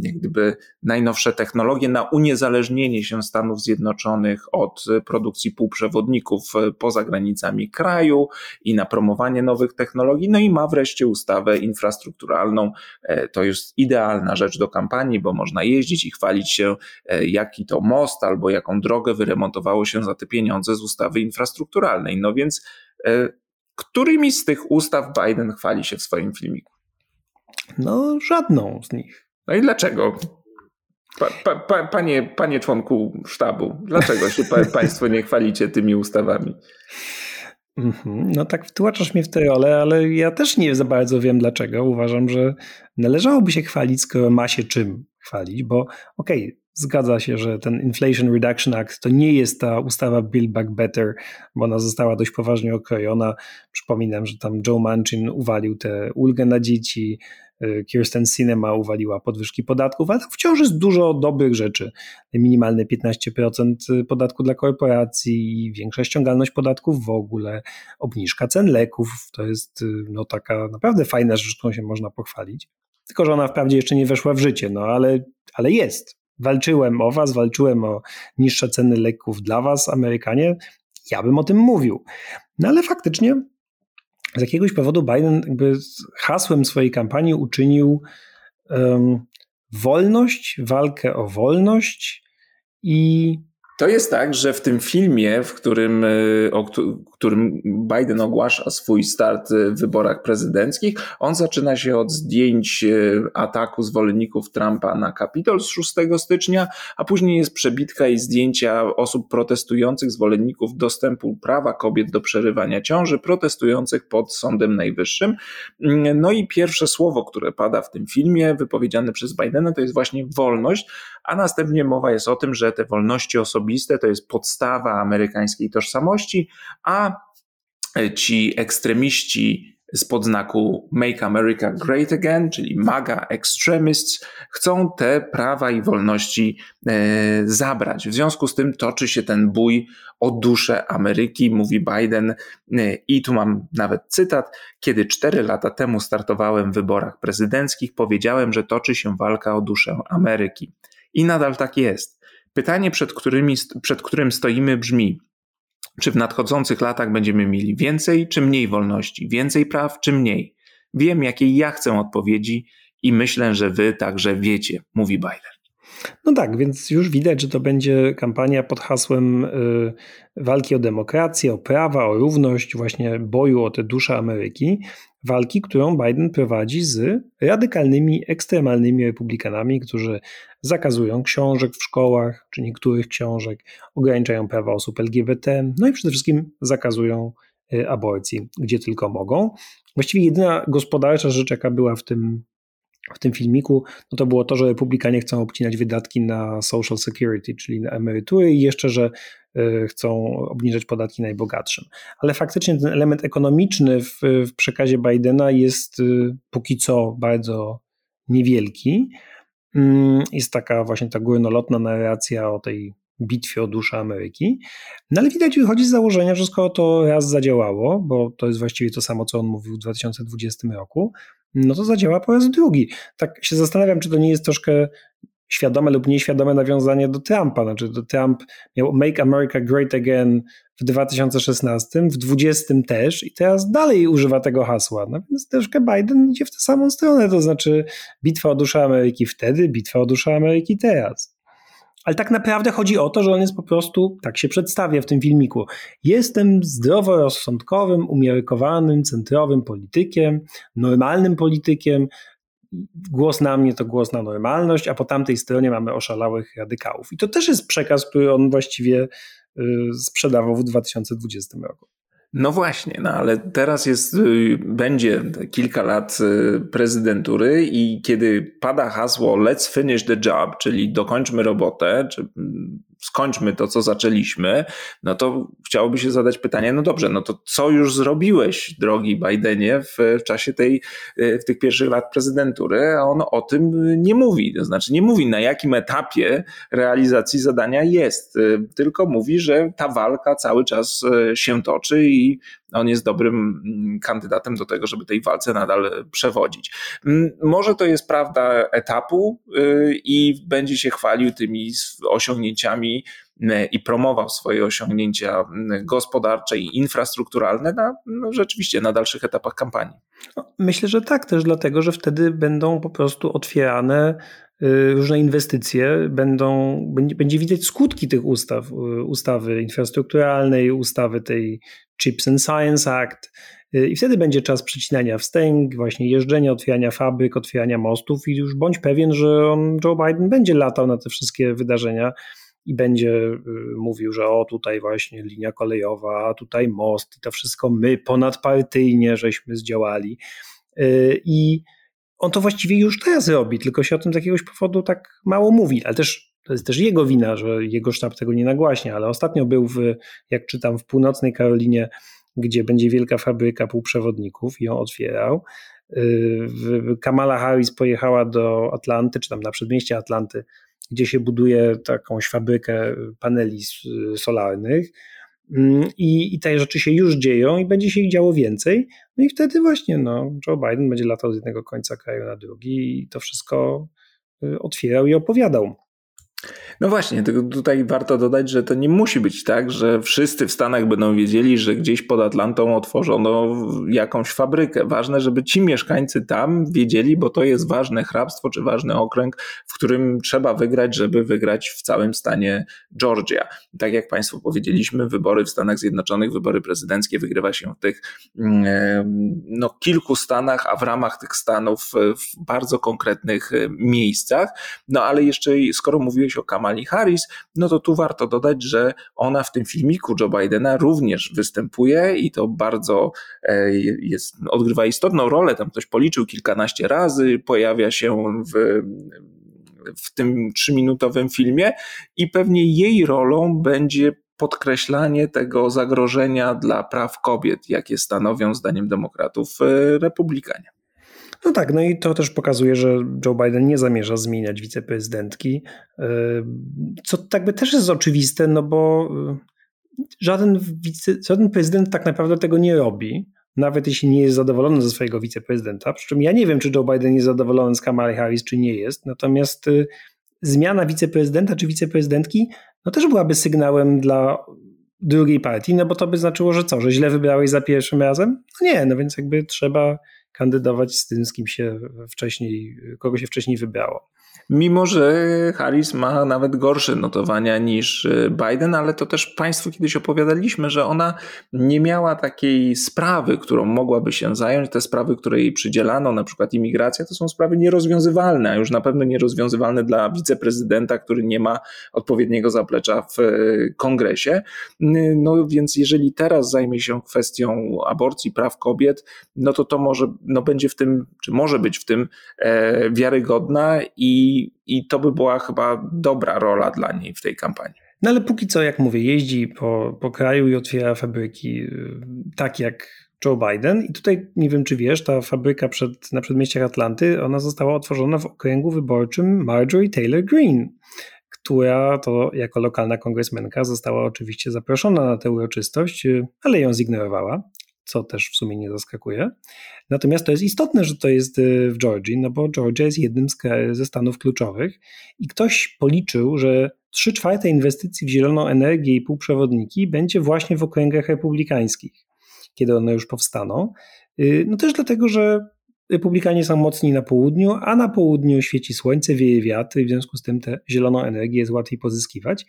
A: jak gdyby najnowsze technologie na uniezależnienie się Stanów Zjednoczonych od produkcji półprzewodników e, poza granicami kraju i na promowanie nowych technologii. No i ma wreszcie ustawę infrastrukturalną. E, to jest idealna rzecz do kampanii, bo można jeździć i chwalić się, e, jaki to most albo jaką drogę wyremontowało się za te pieniądze z ustawy infrastrukturalnej. No więc którymi z tych ustaw Biden chwali się w swoim filmiku?
B: No, żadną z nich.
A: No i dlaczego? Pa, pa, pa, panie, panie członku sztabu, dlaczego się [laughs] państwo nie chwalicie tymi ustawami?
B: Mhm. No tak wtłaczasz mnie w tę rolę, ale ja też nie za bardzo wiem dlaczego. Uważam, że należałoby się chwalić, skoro ma się czym chwalić, bo okej, okay, zgadza się, że ten Inflation Reduction Act to nie jest ta ustawa Build Back Better, bo ona została dość poważnie okrojona. Przypominam, że tam Joe Manchin uwalił tę ulgę na dzieci, Y, Kirsten Sinema uwaliła podwyżki podatków, ale wciąż jest dużo dobrych rzeczy. Minimalne 15% podatku dla korporacji, większa ściągalność podatków w ogóle, obniżka cen leków, to jest y, no, taka naprawdę fajna rzecz, którą się można pochwalić. Tylko, że ona wprawdzie jeszcze nie weszła w życie, no ale, ale jest. Walczyłem o was, walczyłem o niższe ceny leków dla was, Amerykanie. Ja bym o tym mówił. No ale faktycznie z jakiegoś powodu Biden jakby hasłem swojej kampanii uczynił um, wolność, walkę o wolność i
A: to jest tak, że w tym filmie, w którym, e, o którym Biden ogłasza swój start w wyborach prezydenckich, on zaczyna się od zdjęć e, ataku zwolenników Trumpa na Kapitol z 6 stycznia, a później jest przebitka i zdjęcia osób protestujących, zwolenników dostępu prawa kobiet do przerywania ciąży, protestujących pod Sądem Najwyższym. No i pierwsze słowo, które pada w tym filmie, wypowiedziane przez Bidena, to jest właśnie wolność, a następnie mowa jest o tym, że te wolności osobiste to jest podstawa amerykańskiej tożsamości, a ci ekstremiści z podznaku Make America Great Again, czyli MAGA Extremists, chcą te prawa i wolności e, zabrać. W związku z tym toczy się ten bój o duszę Ameryki, mówi Biden. E, I tu mam nawet cytat. Kiedy cztery lata temu startowałem w wyborach prezydenckich, powiedziałem, że toczy się walka o duszę Ameryki. I nadal tak jest. Pytanie, przed, którymi, przed którym stoimy, brzmi: czy w nadchodzących latach będziemy mieli więcej czy mniej wolności, więcej praw czy mniej? Wiem, jakiej ja chcę odpowiedzi i myślę, że wy także wiecie, mówi Biden.
B: No tak, więc już widać, że to będzie kampania pod hasłem y, walki o demokrację, o prawa, o równość, właśnie boju o tę duszę Ameryki. Walki, którą Biden prowadzi z radykalnymi, ekstremalnymi republikanami, którzy zakazują książek w szkołach, czy niektórych książek, ograniczają prawa osób LGBT, no i przede wszystkim zakazują y, aborcji, gdzie tylko mogą. Właściwie jedyna gospodarcza rzecz, jaka była w tym w tym filmiku, no to było to, że republikanie chcą obcinać wydatki na social security, czyli na emerytury i jeszcze, że e, chcą obniżać podatki najbogatszym. Ale faktycznie ten element ekonomiczny w, w przekazie Bidena jest e, póki co bardzo niewielki. Mm, jest taka właśnie ta górnolotna narracja o tej bitwie o duszę Ameryki. No ale widać, wychodzi z założenia, że skoro to raz zadziałało, bo to jest właściwie to samo, co on mówił w 2020 roku, no to zadziała po raz drugi. Tak się zastanawiam, czy to nie jest troszkę świadome lub nieświadome nawiązanie do Trumpa. Znaczy, to Trump miał Make America Great Again w 2016, w 2020 też i teraz dalej używa tego hasła. No więc troszkę Biden idzie w tę samą stronę, to znaczy bitwa o duszę Ameryki wtedy, bitwa o duszę Ameryki teraz. Ale tak naprawdę chodzi o to, że on jest po prostu, tak się przedstawia w tym filmiku. Jestem zdroworozsądkowym, umiarkowanym, centrowym politykiem, normalnym politykiem. Głos na mnie to głos na normalność, a po tamtej stronie mamy oszalałych radykałów. I to też jest przekaz, który on właściwie sprzedawał w 2020 roku.
A: No właśnie, no ale teraz jest, y, będzie kilka lat y, prezydentury i kiedy pada hasło let's finish the job, czyli dokończmy robotę, czy mm, skończmy to, co zaczęliśmy, no to chciałoby się zadać pytanie, no dobrze, no to co już zrobiłeś, drogi Bidenie, w, czasie tej, y, w tych pierwszych lat prezydentury, a on o tym nie mówi, to znaczy nie mówi na jakim etapie realizacji zadania jest, tylko mówi, że ta walka cały czas się toczy i on jest dobrym mm, kandydatem do tego, żeby tej walce nadal przewodzić. Mm, może to jest prawda etapu y, i będzie się chwalił tymi osiągnięciami y, i promował swoje osiągnięcia y, gospodarcze i infrastrukturalne na, no rzeczywiście na dalszych etapach kampanii.
B: No, myślę, że tak, też dlatego, że wtedy będą po prostu otwierane różne inwestycje, będą, będzie, będzie widać skutki tych ustaw, ustawy infrastrukturalnej, ustawy tej Chips and Science Act y, i wtedy będzie czas przecinania wstęg, właśnie jeżdżenia, otwierania fabryk, otwierania mostów i już bądź pewien, że on, Joe Biden będzie latał na te wszystkie wydarzenia i będzie mówił, że o tutaj właśnie linia kolejowa, tutaj most i to wszystko my ponadpartyjnie żeśmy zdziałali. I on to właściwie już teraz robi, tylko się o tym z jakiegoś powodu tak mało mówi, ale też to jest też jego wina, że jego sztab tego nie nagłaśnia, ale ostatnio był w, jak czytam, w północnej Karolinie, gdzie będzie wielka fabryka półprzewodników i ją otwierał. Y, Kamala Harris pojechała do Atlanty, czy tam na przedmieście Atlanty, gdzie się buduje takąś fabrykę paneli solarnych I, I te rzeczy się już dzieją i będzie się ich działo więcej. No i wtedy właśnie no, Joe Biden będzie latał z jednego końca kraju na drugi i to wszystko y, otwierał i opowiadał.
A: No właśnie, tylko tutaj warto dodać, że to nie musi być tak, że wszyscy w Stanach będą wiedzieli, że gdzieś pod Atlantą otworzono jakąś fabrykę. Ważne, żeby ci mieszkańcy tam wiedzieli, bo to jest ważne hrabstwo czy ważny okręg, w którym trzeba wygrać, żeby wygrać w całym stanie Georgia. Tak jak Państwu powiedzieliśmy, wybory w Stanach Zjednoczonych, wybory prezydenckie wygrywa się w tych mm, no, kilku stanach, a w ramach tych stanów w bardzo konkretnych e, miejscach. No ale jeszcze skoro mówiłeś o Kamali Harris, no to tu warto dodać, że ona w tym filmiku Joe Bidena również występuje i to bardzo e, jest, odgrywa istotną rolę. Tam ktoś policzył kilkanaście razy, pojawia się w w tym trzyminutowym filmie i pewnie jej rolą będzie podkreślanie tego zagrożenia dla praw kobiet, jakie stanowią zdaniem demokratów e, republikanie.
B: No tak, no i to też pokazuje, że Joe Biden nie zamierza zmieniać wiceprezydentki, e, co tak by też jest oczywiste, no bo e, żaden, wice, żaden prezydent tak naprawdę tego nie robi, nawet jeśli nie jest zadowolony ze swojego wiceprezydenta, przy czym ja nie wiem, czy Joe Biden jest zadowolony z Kamala Harris, czy nie jest, natomiast e, zmiana wiceprezydenta czy wiceprezydentki no też byłaby sygnałem dla drugiej partii, no bo to by znaczyło, że co, że źle wybrałeś za pierwszym razem? No nie, no więc jakby trzeba kandydować z tym, z kim się wcześniej, kogo się wcześniej wybrało.
A: Mimo, że Harris ma nawet gorsze notowania niż e, Biden, ale to też Państwu kiedyś opowiadaliśmy, że ona nie miała takiej sprawy, którą mogłaby się zająć. Te sprawy, które jej przydzielano, na przykład imigracja, to są sprawy nierozwiązywalne, a już na pewno nierozwiązywalne dla wiceprezydenta, który nie ma odpowiedniego zaplecza w e, kongresie. No więc jeżeli teraz zajmie się kwestią aborcji, praw kobiet, no to to może, no będzie w tym, czy może być w tym e, wiarygodna i i, to by była chyba dobra rola dla niej w tej kampanii.
B: No ale póki co, jak mówię, jeździ po, po kraju i otwiera fabryki y, tak jak Joe Biden. I tutaj nie wiem, czy wiesz, ta fabryka przed, na przedmieściach Atlanty, ona została otworzona w okręgu wyborczym Marjorie Taylor Greene, która to jako lokalna kongresmenka została oczywiście zaproszona na tę uroczystość, y, ale ją zignorowała co też w sumie nie zaskakuje. Natomiast to jest istotne, że to jest y, w Georgii, no bo Georgia jest jednym z, ze stanów kluczowych i ktoś policzył, że 3 czwarte inwestycji w zieloną energię i półprzewodniki będzie właśnie w okręgach republikańskich, kiedy one już powstaną. Y, no też dlatego, że Republikanie są mocni na południu, a na południu świeci słońce, wieje wiatr i w związku z tym tę zieloną energię jest łatwiej pozyskiwać.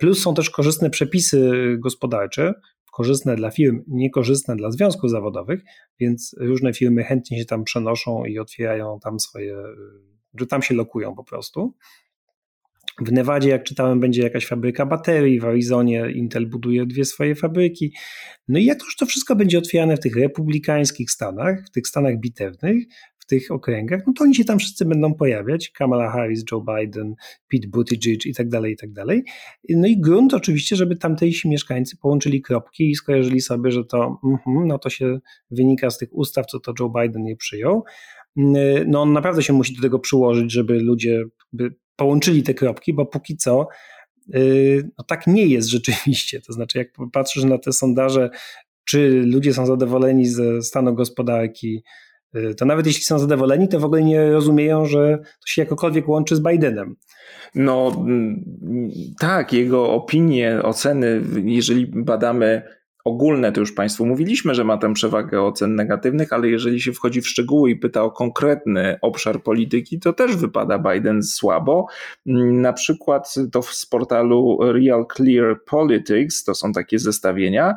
B: Plus są też korzystne przepisy gospodarcze, korzystne dla firm, niekorzystne dla związków zawodowych, więc różne firmy chętnie się tam przenoszą i otwierają tam swoje, że tam się lokują po prostu. W Nevadzie, jak czytałem, będzie jakaś fabryka baterii, w Arizonie Intel buduje dwie swoje fabryki. No i jak już to wszystko będzie otwierane w tych republikańskich stanach, w tych stanach bitewnych, w tych okręgach, no to oni się tam wszyscy będą pojawiać. Kamala Harris, Joe Biden, Pete Buttigieg i tak dalej, i tak dalej. No i grunt oczywiście, żeby tamtejsi mieszkańcy połączyli kropki i skojarzyli sobie, że to, mm, no to się wynika z tych ustaw, co to Joe Biden je przyjął. No on naprawdę się musi do tego przyłożyć, żeby ludzie połączyli te kropki, bo póki co y, no tak nie jest rzeczywiście. To znaczy, jak patrzysz na te sondaże, czy ludzie są zadowoleni ze stanu gospodarki, to nawet jeśli są zadowoleni, to w ogóle nie rozumieją, że to się jakokolwiek łączy z Bidenem.
A: No mm, tak, jego opinie, oceny, jeżeli badamy ogólne, to już Państwu mówiliśmy, że ma tę przewagę ocen negatywnych, ale jeżeli się wchodzi w szczegóły i pyta o konkretny obszar polityki, to też wypada Biden słabo. Na przykład to z portalu Real Clear Politics, to są takie zestawienia.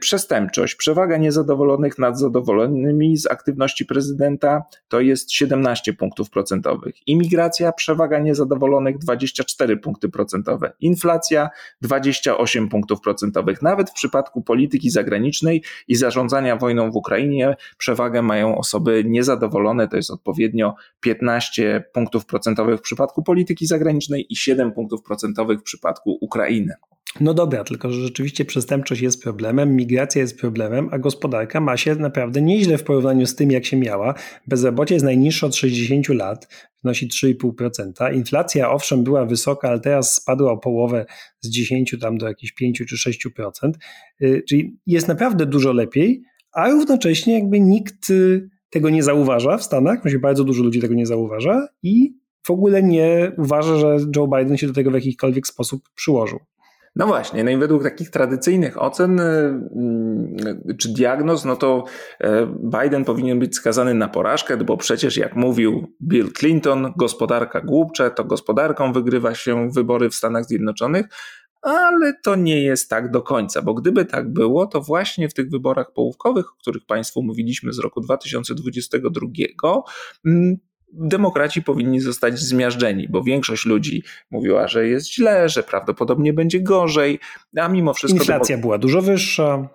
A: Przestępczość, przewaga niezadowolonych nad zadowolonymi z aktywności prezydenta to jest 17 punktów procentowych. Imigracja, przewaga niezadowolonych 24 punkty procentowe. Inflacja 28 punktów procentowych. Nawet w przypadku polityki polityki zagranicznej i zarządzania wojną w Ukrainie przewagę mają osoby niezadowolone, to jest odpowiednio 15 punktów procentowych w przypadku polityki zagranicznej i 7 punktów procentowych w przypadku Ukrainy.
B: No dobra, tylko że rzeczywiście przestępczość jest problemem, migracja jest problemem, a gospodarka ma się naprawdę nieźle w porównaniu z tym, jak się miała. Bezrobocie jest najniższe od 60 lat, wynosi 3,5%. Inflacja owszem była wysoka, ale teraz spadła o połowę z 10 tam do jakichś 5 czy 6%. Y, czyli jest naprawdę dużo lepiej, a równocześnie jakby nikt y, tego nie zauważa w Stanach, znaczy bardzo dużo ludzi tego nie zauważa i w ogóle nie uważa, że Joe Biden się do tego w jakikolwiek sposób przyłożył.
A: No właśnie, no i według takich tradycyjnych ocen y, y, czy diagnoz, no to e, Biden powinien być skazany na porażkę, bo przecież jak mówił Bill Clinton, gospodarka głupcze, to gospodarką wygrywa się wybory w Stanach Zjednoczonych, ale to nie jest tak do końca, bo gdyby tak było, to właśnie w tych wyborach połówkowych, o których Państwu mówiliśmy z roku 2022, demokraci powinni zostać zmiażdżeni, bo większość ludzi mówiła, że jest źle, że prawdopodobnie będzie gorzej, a mimo wszystko.
B: Inflacja była dużo wyższa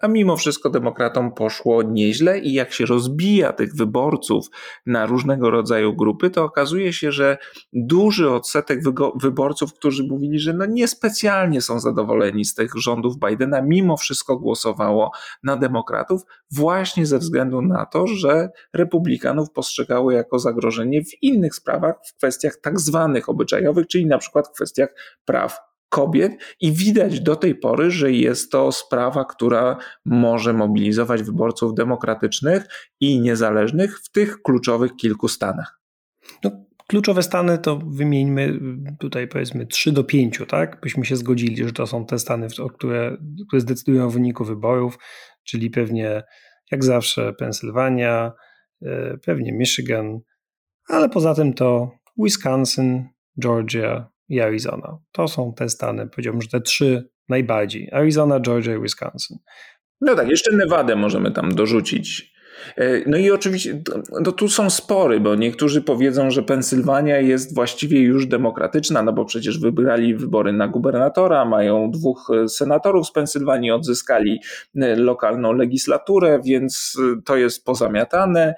A: a mimo wszystko demokratom poszło nieźle i jak się rozbija tych wyborców na różnego rodzaju grupy, to okazuje się, że duży odsetek wyborców, którzy mówili, że no niespecjalnie są zadowoleni z tych rządów Bidena, mimo wszystko głosowało na demokratów właśnie ze względu na to, że republikanów postrzegało jako zagrożenie w innych sprawach, w kwestiach tak zwanych obyczajowych, czyli na przykład w kwestiach praw kobiet i widać do tej pory, że jest to sprawa, która może mobilizować wyborców demokratycznych i niezależnych w tych kluczowych kilku stanach.
B: No, kluczowe stany to wymieńmy tutaj powiedzmy 3 do 5, tak? Byśmy się zgodzili, że to są te stany, które, które zdecydują o wyniku wyborów, czyli pewnie jak zawsze Pensylwania, e, pewnie Michigan, ale poza tym to Wisconsin, Georgia, i Arizona. To są te stany, powiedziałbym, że te trzy najbardziej. Arizona, Georgia i Wisconsin.
A: No tak, jeszcze Nevadę możemy tam dorzucić. E, no i oczywiście no tu są spory, bo niektórzy powiedzą, że Pensylwania jest właściwie już demokratyczna, no bo przecież wybrali wybory na gubernatora, mają dwóch e, senatorów z Pensylwanii, odzyskali e, lokalną legislaturę, więc to jest pozamiatane,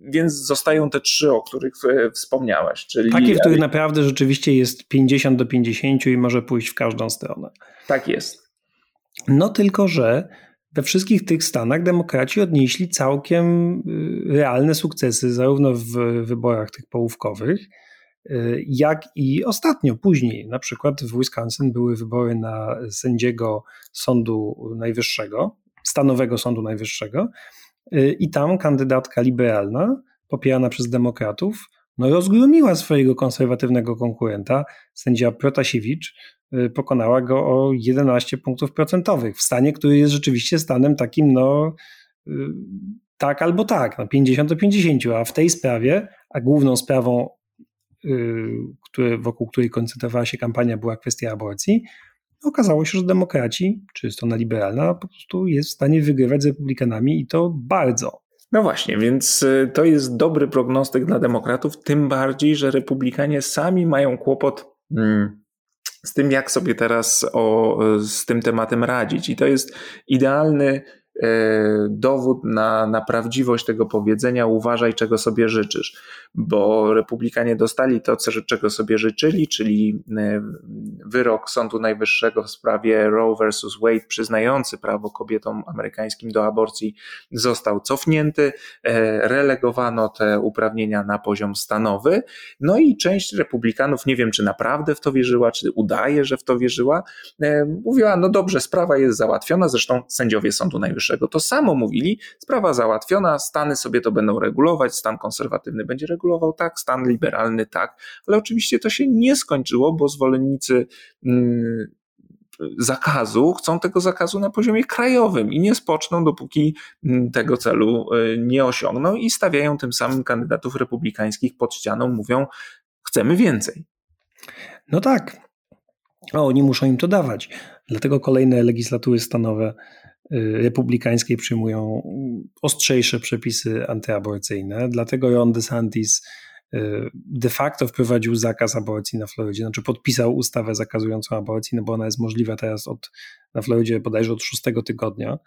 A: więc zostają te trzy, o których wspomniałeś. Czyli...
B: Takie, w których naprawdę rzeczywiście jest 50 do 50 i może pójść w każdą stronę.
A: Tak jest.
B: No tylko, że we wszystkich tych stanach demokraci odnieśli całkiem y, realne sukcesy, zarówno w wyborach tych połówkowych, y, jak i ostatnio, później. Na przykład w Wisconsin były wybory na sędziego Sądu Najwyższego, stanowego Sądu Najwyższego, y, i tam kandydatka liberalna, popierana przez demokratów, no rozgromiła swojego konserwatywnego konkurenta, sędzia Protasiewicz, Y, pokonała go o 11 punktów procentowych w stanie, który jest rzeczywiście stanem takim, no y, tak albo tak, no 50 do 50, a w tej sprawie, a główną sprawą, y, wokół której koncentrowała się kampania, była kwestia aborcji, okazało się, że demokraci, czy strona liberalna, po prostu jest w stanie wygrywać z republikanami i to bardzo.
A: No właśnie, więc y, to jest dobry prognostyk dla demokratów, tym bardziej, że republikanie sami mają kłopot. Hmm z tym, jak sobie teraz o, z tym tematem radzić. I to jest idealny dowód na, na prawdziwość tego powiedzenia uważaj, czego sobie życzysz, bo republikanie dostali to, czego sobie życzyli, czyli e, wyrok Sądu Najwyższego w sprawie Roe versus Wade przyznający prawo kobietom amerykańskim do aborcji został cofnięty, e, relegowano te uprawnienia na poziom stanowy, no i część republikanów, nie wiem czy naprawdę w to wierzyła, czy udaje, że w to wierzyła, mówiła, no dobrze, sprawa jest załatwiona, zresztą sędziowie Sądu Najwyższego to samo mówili, sprawa załatwiona, Stany sobie to będą regulować, stan konserwatywny będzie regulował tak, stan liberalny tak, ale oczywiście to się nie skończyło, bo zwolennicy mm, zakazu chcą tego zakazu na poziomie krajowym i nie spoczną, dopóki mm, tego celu y, nie osiągną i stawiają tym samym kandydatów republikańskich pod ścianą, mówią chcemy więcej.
B: No tak. A oni muszą im to dawać. Dlatego kolejne legislatury stanowe republikańskiej przyjmują ostrzejsze przepisy antyaborcyjne. Dlatego Ron DeSantis y, de facto wprowadził zakaz aborcji na Florydzie, znaczy podpisał ustawę zakazującą aborcji, no bo ona jest możliwa teraz od, na Florydzie bodajże od szóstego tygodnia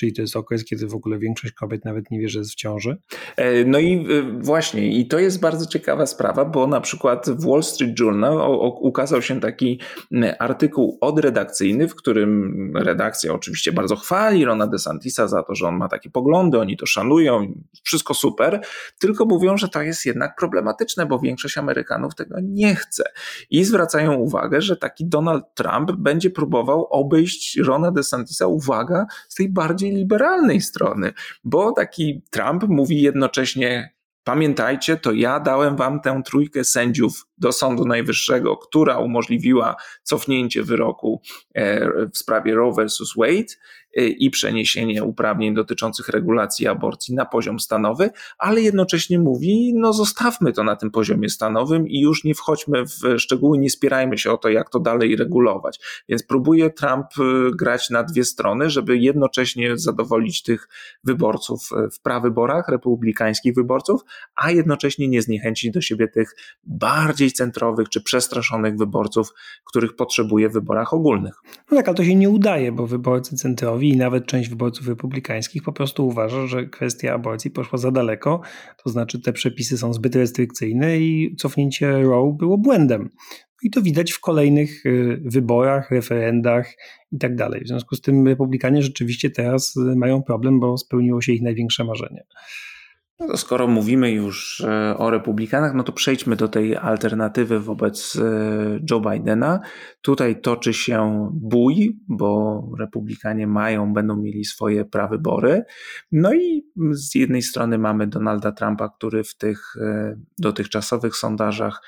B: czyli to jest okres, kiedy w ogóle większość kobiet nawet nie wie, że jest w ciąży.
A: E, no i e, właśnie, i to jest bardzo ciekawa sprawa, bo na przykład w Wall Street Journal ukazał się taki artykuł odredakcyjny, w którym redakcja oczywiście bardzo chwali Rona DeSantisa za to, że on ma takie poglądy, oni to szanują, wszystko super, tylko mówią, że to jest jednak problematyczne, bo większość Amerykanów tego nie chce. I zwracają uwagę, że taki Donald Trump będzie próbował obejść Rona DeSantisa, uwaga, z tej bardziej liberalnej strony, bo taki Trump mówi jednocześnie Pamiętajcie, to ja dałem wam tę trójkę sędziów do Sądu Najwyższego, która umożliwiła cofnięcie wyroku e, w sprawie Roe versus Wade i przeniesienie uprawnień dotyczących regulacji aborcji na poziom stanowy, ale jednocześnie mówi, no zostawmy to na tym poziomie stanowym i już nie wchodźmy w szczegóły, nie spierajmy się o to, jak to dalej regulować. Więc próbuje Trump e, grać na dwie strony, żeby jednocześnie zadowolić tych wyborców w prawyborach, republikańskich wyborców, a jednocześnie nie zniechęcić do siebie tych bardziej centrowych czy przestraszonych wyborców, których potrzebuje w wyborach ogólnych.
B: No tak, ale to się nie udaje, bo wyborcy centrowi i nawet część wyborców republikańskich po prostu uważa, że kwestia aborcji poszła za daleko, to znaczy te przepisy są zbyt restrykcyjne i cofnięcie Roe było błędem. I to widać w kolejnych y, wyborach, referendach i tak dalej. W związku z tym republikanie rzeczywiście teraz y, mają problem, bo spełniło się ich największe marzenie.
A: No skoro mówimy już e, o republikanach, no to przejdźmy do tej alternatywy wobec e, Joe Bidena. Tutaj toczy się bój, bo republikanie mają, będą mieli swoje prawybory. No i z jednej strony mamy Donalda Trumpa, który w tych e, dotychczasowych sondażach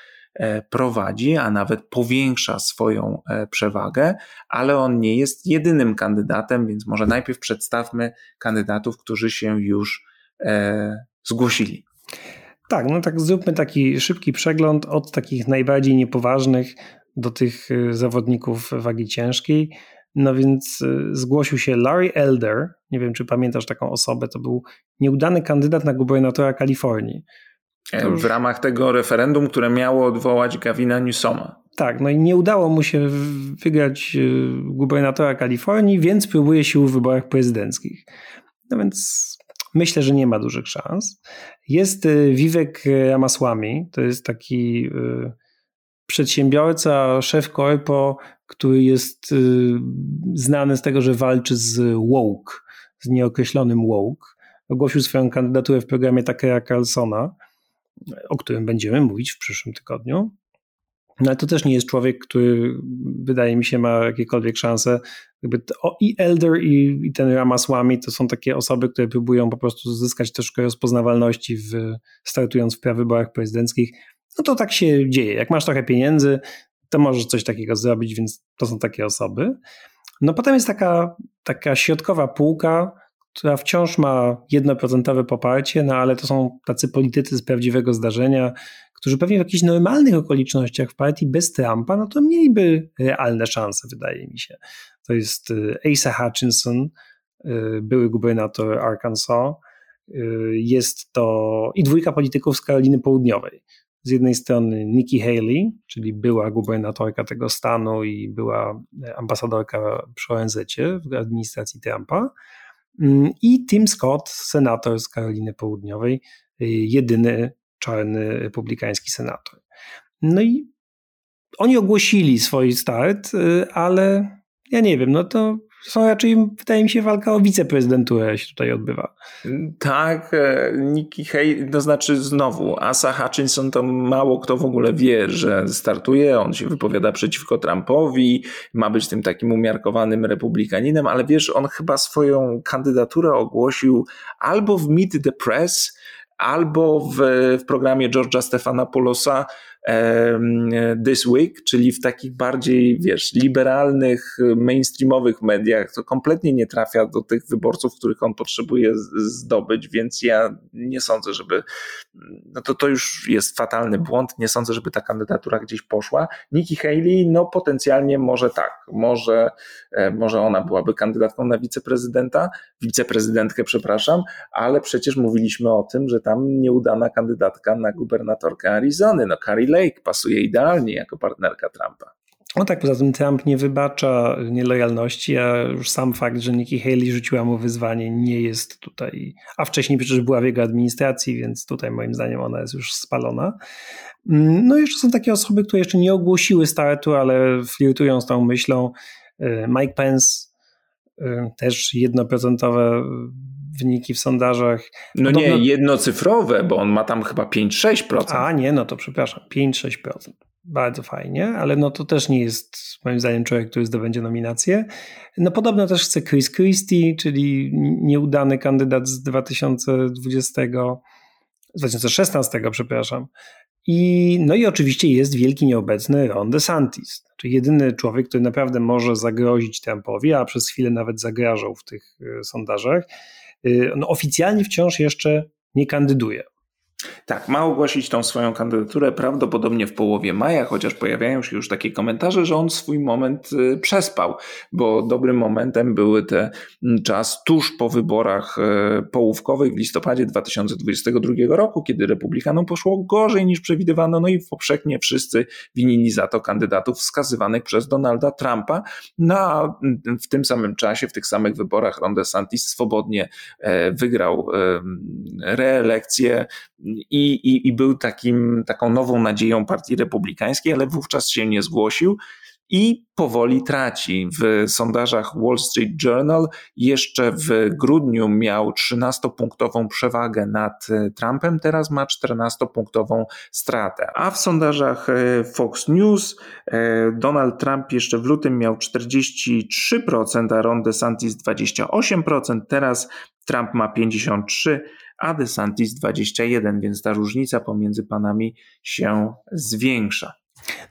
A: prowadzi, a nawet powiększa swoją przewagę, ale on nie jest jedynym kandydatem, więc może najpierw przedstawmy kandydatów, którzy się już zgłosili.
B: Tak, no tak zróbmy taki szybki przegląd od takich najbardziej niepoważnych do tych y, zawodników wagi ciężkiej. No więc y, zgłosił się Larry Elder, nie wiem czy pamiętasz taką osobę, to był nieudany kandydat na gubernatora Kalifornii.
A: Już... W ramach tego referendum, które miało odwołać Gavina Newsoma.
B: Tak, no i nie udało mu się wygrać y, gubernatora Kalifornii, więc próbuje sił w wyborach prezydenckich. No więc Myślę, że nie ma dużych szans. Jest y, Vivek Ramaswamy, to jest taki y, przedsiębiorca, szef korpo, który jest y, znany z tego, że walczy z woke, z nieokreślonym woke. Ogłosił swoją kandydaturę w programie Takera Carlsona, o którym będziemy mówić w przyszłym tygodniu. No ale to też nie jest człowiek, który wydaje mi się ma jakiekolwiek szanse. Jakby to, I Elder i, i ten Ramaswamy to są takie osoby, które próbują po prostu zyskać troszkę rozpoznawalności w, startując w prawyborach prezydenckich. No to tak się dzieje. Jak masz trochę pieniędzy, to możesz coś takiego zrobić, więc to są takie osoby. No potem jest taka, taka środkowa półka, która wciąż ma jednoprocentowe poparcie, no ale to są tacy politycy z prawdziwego zdarzenia, którzy pewnie w jakichś normalnych okolicznościach w partii bez Trumpa, no to mieliby realne szanse, wydaje mi się. To jest y, Asa Hutchinson, y, były gubernator Arkansas, Jest to i dwójka polityków z Karoliny Południowej. Z jednej strony Nikki Haley, czyli była gubernatorka tego stanu i była ambasadorka przy ONZ w administracji Trumpa, i Tim Scott, senator z Karoliny Południowej, jedyny czarny republikański senator. No i oni ogłosili swój start, y, ale ja nie wiem, no to są raczej, wydaje mi się, walka o wiceprezydenturę się tutaj odbywa.
A: Tak, e, Nikki Haley, to znaczy znowu, Asa Hutchinson to mało kto w ogóle wie, że startuje, on się wypowiada przeciwko Trumpowi, ma być tym takim umiarkowanym republikaninem, ale wiesz, on chyba swoją kandydaturę ogłosił albo w Meet the Press, albo w, w programie George'a Stephanopoulosa This Week, czyli w takich bardziej, wiesz, liberalnych, mainstreamowych mediach, to kompletnie nie trafia do tych wyborców, których on potrzebuje zdobyć, więc ja nie sądzę, żeby, no to to już jest fatalny błąd, nie sądzę, żeby ta kandydatura gdzieś poszła. Nikki Haley, no potencjalnie może tak, może, e, może ona byłaby kandydatką na wiceprezydenta, wiceprezydentkę, przepraszam, ale przecież mówiliśmy o tym, że tam nieudana kandydatka na gubernatorkę Arizony, no Carrie Lake pasuje idealnie jako partnerka Trumpa.
B: No tak, poza tym Trump nie wybacza nielojalności, a już sam fakt, że Nikki Haley rzuciła mu wyzwanie nie jest tutaj, a wcześniej przecież była w jego administracji, więc tutaj moim zdaniem ona jest już spalona. Mm, no i jeszcze są takie osoby, które jeszcze nie ogłosiły startu, ale flirtują z tą myślą. Y, Mike Pence, y, też jednoprocentowe wyniki w sondażach.
A: No Podobno... nie, jednocyfrowe, bo on ma tam chyba 5-6%.
B: A nie, no to przepraszam, 5-6%. Bardzo fajnie, ale no to też nie jest moim zdaniem człowiek, który zdobędzie nominację. No podobno też chce Chris Christie, czyli nieudany kandydat z 2020, z 2016, przepraszam. I, no i oczywiście jest wielki nieobecny Ron DeSantis, czyli jedyny człowiek, który naprawdę może zagrozić Trumpowi, a przez chwilę nawet zagrażał w tych e, sondażach. Y, no, oficjalnie wciąż jeszcze nie kandyduje.
A: Tak, ma ogłosić tą swoją kandydaturę prawdopodobnie w połowie maja, chociaż pojawiają się już takie komentarze, że on swój moment y, przespał, bo dobrym momentem były te mm, czas tuż po wyborach y, połówkowych w listopadzie 2022 roku, kiedy republikanom poszło gorzej niż przewidywano, no i powszechnie wszyscy winili za to kandydatów wskazywanych przez Donalda Trumpa. No a mm, w tym samym czasie, w tych samych wyborach Ron DeSantis swobodnie e, wygrał reelekcję i, i, i był takim, taką nową nadzieją Partii Republikańskiej, ale wówczas się nie zgłosił i powoli traci. W sondażach Wall Street Journal jeszcze w grudniu miał 13-punktową przewagę nad e, Trumpem, teraz ma 14-punktową stratę. A w sondażach e, Fox News e, Donald Trump jeszcze w lutym miał 43%, a Ron DeSantis 28%, teraz Trump ma 53%, a DeSantis 21, więc ta różnica pomiędzy panami się zwiększa.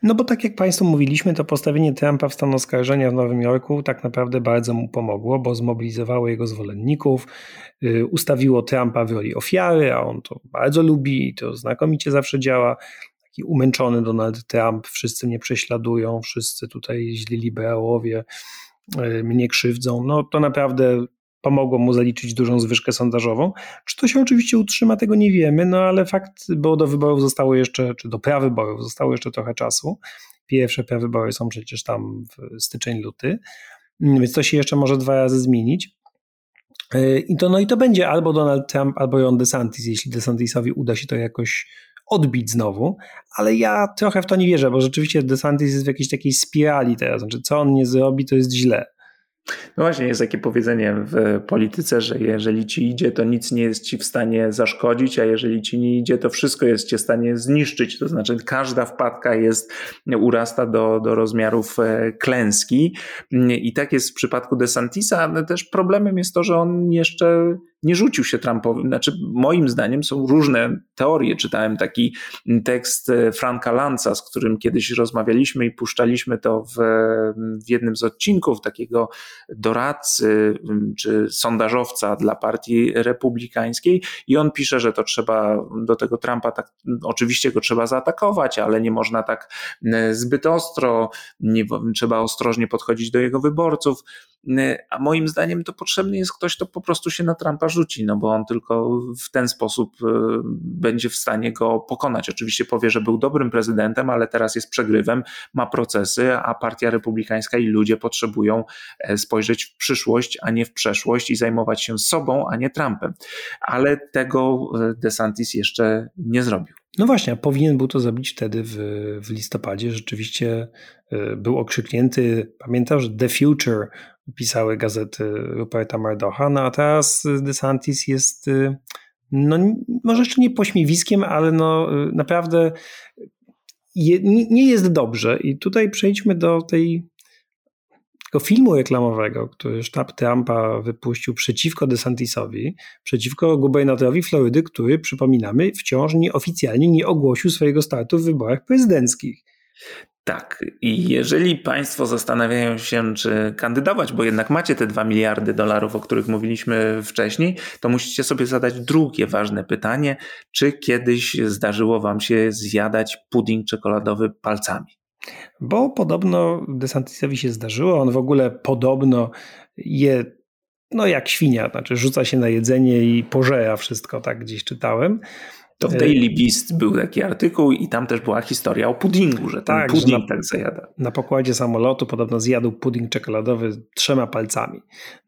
B: No bo tak jak Państwu mówiliśmy, to postawienie Trumpa w stan oskarżenia w Nowym Jorku tak naprawdę bardzo mu pomogło, bo zmobilizowało jego zwolenników, y, ustawiło Trumpa w roli ofiary, a on to bardzo lubi i to znakomicie zawsze działa. Taki umęczony Donald Trump, wszyscy mnie prześladują, wszyscy tutaj źli liberałowie y, mnie krzywdzą. No to naprawdę pomogło mu zaliczyć dużą zwyżkę sondażową. Czy to się oczywiście utrzyma, tego nie wiemy, no ale fakt, bo do wyborów zostało jeszcze, czy do prawyborów zostało jeszcze trochę czasu. Pierwsze prawybory są przecież tam w styczeń, luty, więc to się jeszcze może dwa razy zmienić. Yy, I to, no i to będzie albo Donald Trump, albo Ron DeSantis, jeśli DeSantisowi uda się to jakoś odbić znowu, ale ja trochę w to nie wierzę, bo rzeczywiście DeSantis jest w jakiejś takiej spirali teraz, znaczy co on nie zrobi, to jest źle.
A: No właśnie, jest takie powiedzenie w polityce, że jeżeli ci idzie, to nic nie jest ci w stanie zaszkodzić, a jeżeli ci nie idzie, to wszystko jest ci w stanie zniszczyć. To znaczy, każda wpadka jest, urasta do, do rozmiarów e, klęski. I tak jest w przypadku DeSantisa, też problemem jest to, że on jeszcze nie rzucił się Trumpowi. Znaczy, moim zdaniem są różne teorie. Czytałem taki tekst e, Franka Lanza, z którym kiedyś rozmawialiśmy i puszczaliśmy to w, w jednym z odcinków takiego doradcy czy sondażowca dla partii republikańskiej i on pisze, że to trzeba do tego Trumpa tak, oczywiście go trzeba zaatakować, ale nie można tak zbyt ostro, nie, trzeba ostrożnie podchodzić do jego wyborców. A moim zdaniem to potrzebny jest ktoś, kto po prostu się na Trumpa rzuci, no bo on tylko w ten sposób będzie w stanie go pokonać. Oczywiście powie, że był dobrym prezydentem, ale teraz jest przegrywem, ma procesy, a partia republikańska i ludzie potrzebują spojrzeć w przyszłość, a nie w przeszłość i zajmować się sobą, a nie Trumpem. Ale tego DeSantis jeszcze nie zrobił.
B: No właśnie, a powinien był to zrobić wtedy w, w listopadzie. Rzeczywiście y, był okrzyknięty, pamiętasz, The Future pisały gazety Ruperta Mardocha, no a teraz DeSantis jest, y, no może jeszcze nie pośmiewiskiem, ale no y, naprawdę je, nie jest dobrze. I tutaj przejdźmy do tej tego filmu reklamowego, który sztab Trumpa wypuścił przeciwko DeSantisowi, przeciwko gubernatorowi Florydy, który, przypominamy, wciąż nieoficjalnie nie ogłosił swojego startu w wyborach prezydenckich.
A: Tak, i jeżeli Państwo zastanawiają się, czy kandydować, bo jednak macie te 2 miliardy dolarów, o których mówiliśmy wcześniej, to musicie sobie zadać drugie ważne pytanie: czy kiedyś zdarzyło Wam się zjadać pudding czekoladowy palcami?
B: Bo podobno DeSantisowi się zdarzyło, on w ogóle podobno je no jak świnia, znaczy rzuca się na jedzenie i pożera wszystko, tak gdzieś czytałem.
A: To w Daily Beast był taki artykuł i tam też była historia o puddingu, że tak, pudding na, tak zajada.
B: Na pokładzie samolotu podobno zjadł pudding czekoladowy trzema palcami.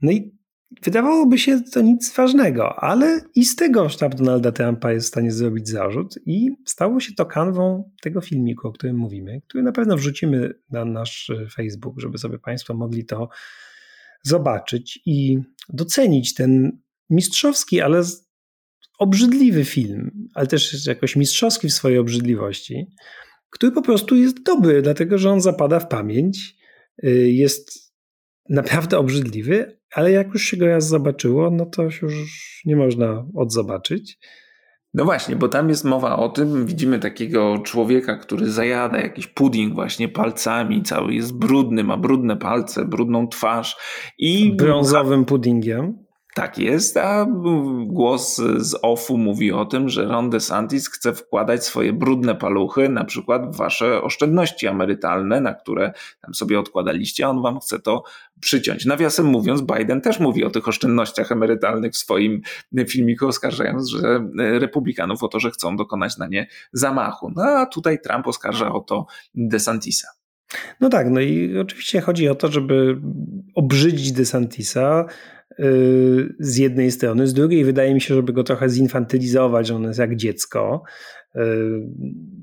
B: No i Wydawałoby się to nic ważnego, ale i z tego sztab Donalda Trumpa jest w stanie zrobić zarzut i stało się to kanwą tego filmiku, o którym mówimy, który na pewno wrzucimy na nasz Facebook, żeby sobie Państwo mogli to zobaczyć i docenić ten mistrzowski, ale obrzydliwy film, ale też jakoś mistrzowski w swojej obrzydliwości, który po prostu jest dobry, dlatego że on zapada w pamięć, y, jest naprawdę obrzydliwy, ale jak już się go raz zobaczyło, no to już nie można odzobaczyć.
A: No właśnie, bo tam jest mowa o tym, widzimy takiego człowieka, który zajada jakiś pudding właśnie palcami, cały jest brudny, ma brudne palce, brudną twarz i...
B: Brązowym puddingiem.
A: Tak jest, a głos z OFU mówi o tym, że Ron DeSantis chce wkładać swoje brudne paluchy na przykład w wasze oszczędności emerytalne, na które tam sobie odkładaliście, a on wam chce to przyciąć. Nawiasem mówiąc, Biden też mówi o tych oszczędnościach emerytalnych w swoim filmiku, oskarżając, że republikanów o to, że chcą dokonać na nie zamachu. No a tutaj Trump oskarża o to DeSantisa.
B: No tak, no i oczywiście chodzi o to, żeby obrzydzić DeSantisa, z jednej strony, z drugiej wydaje mi się, żeby go trochę zinfantylizować, że on jest jak dziecko. Y,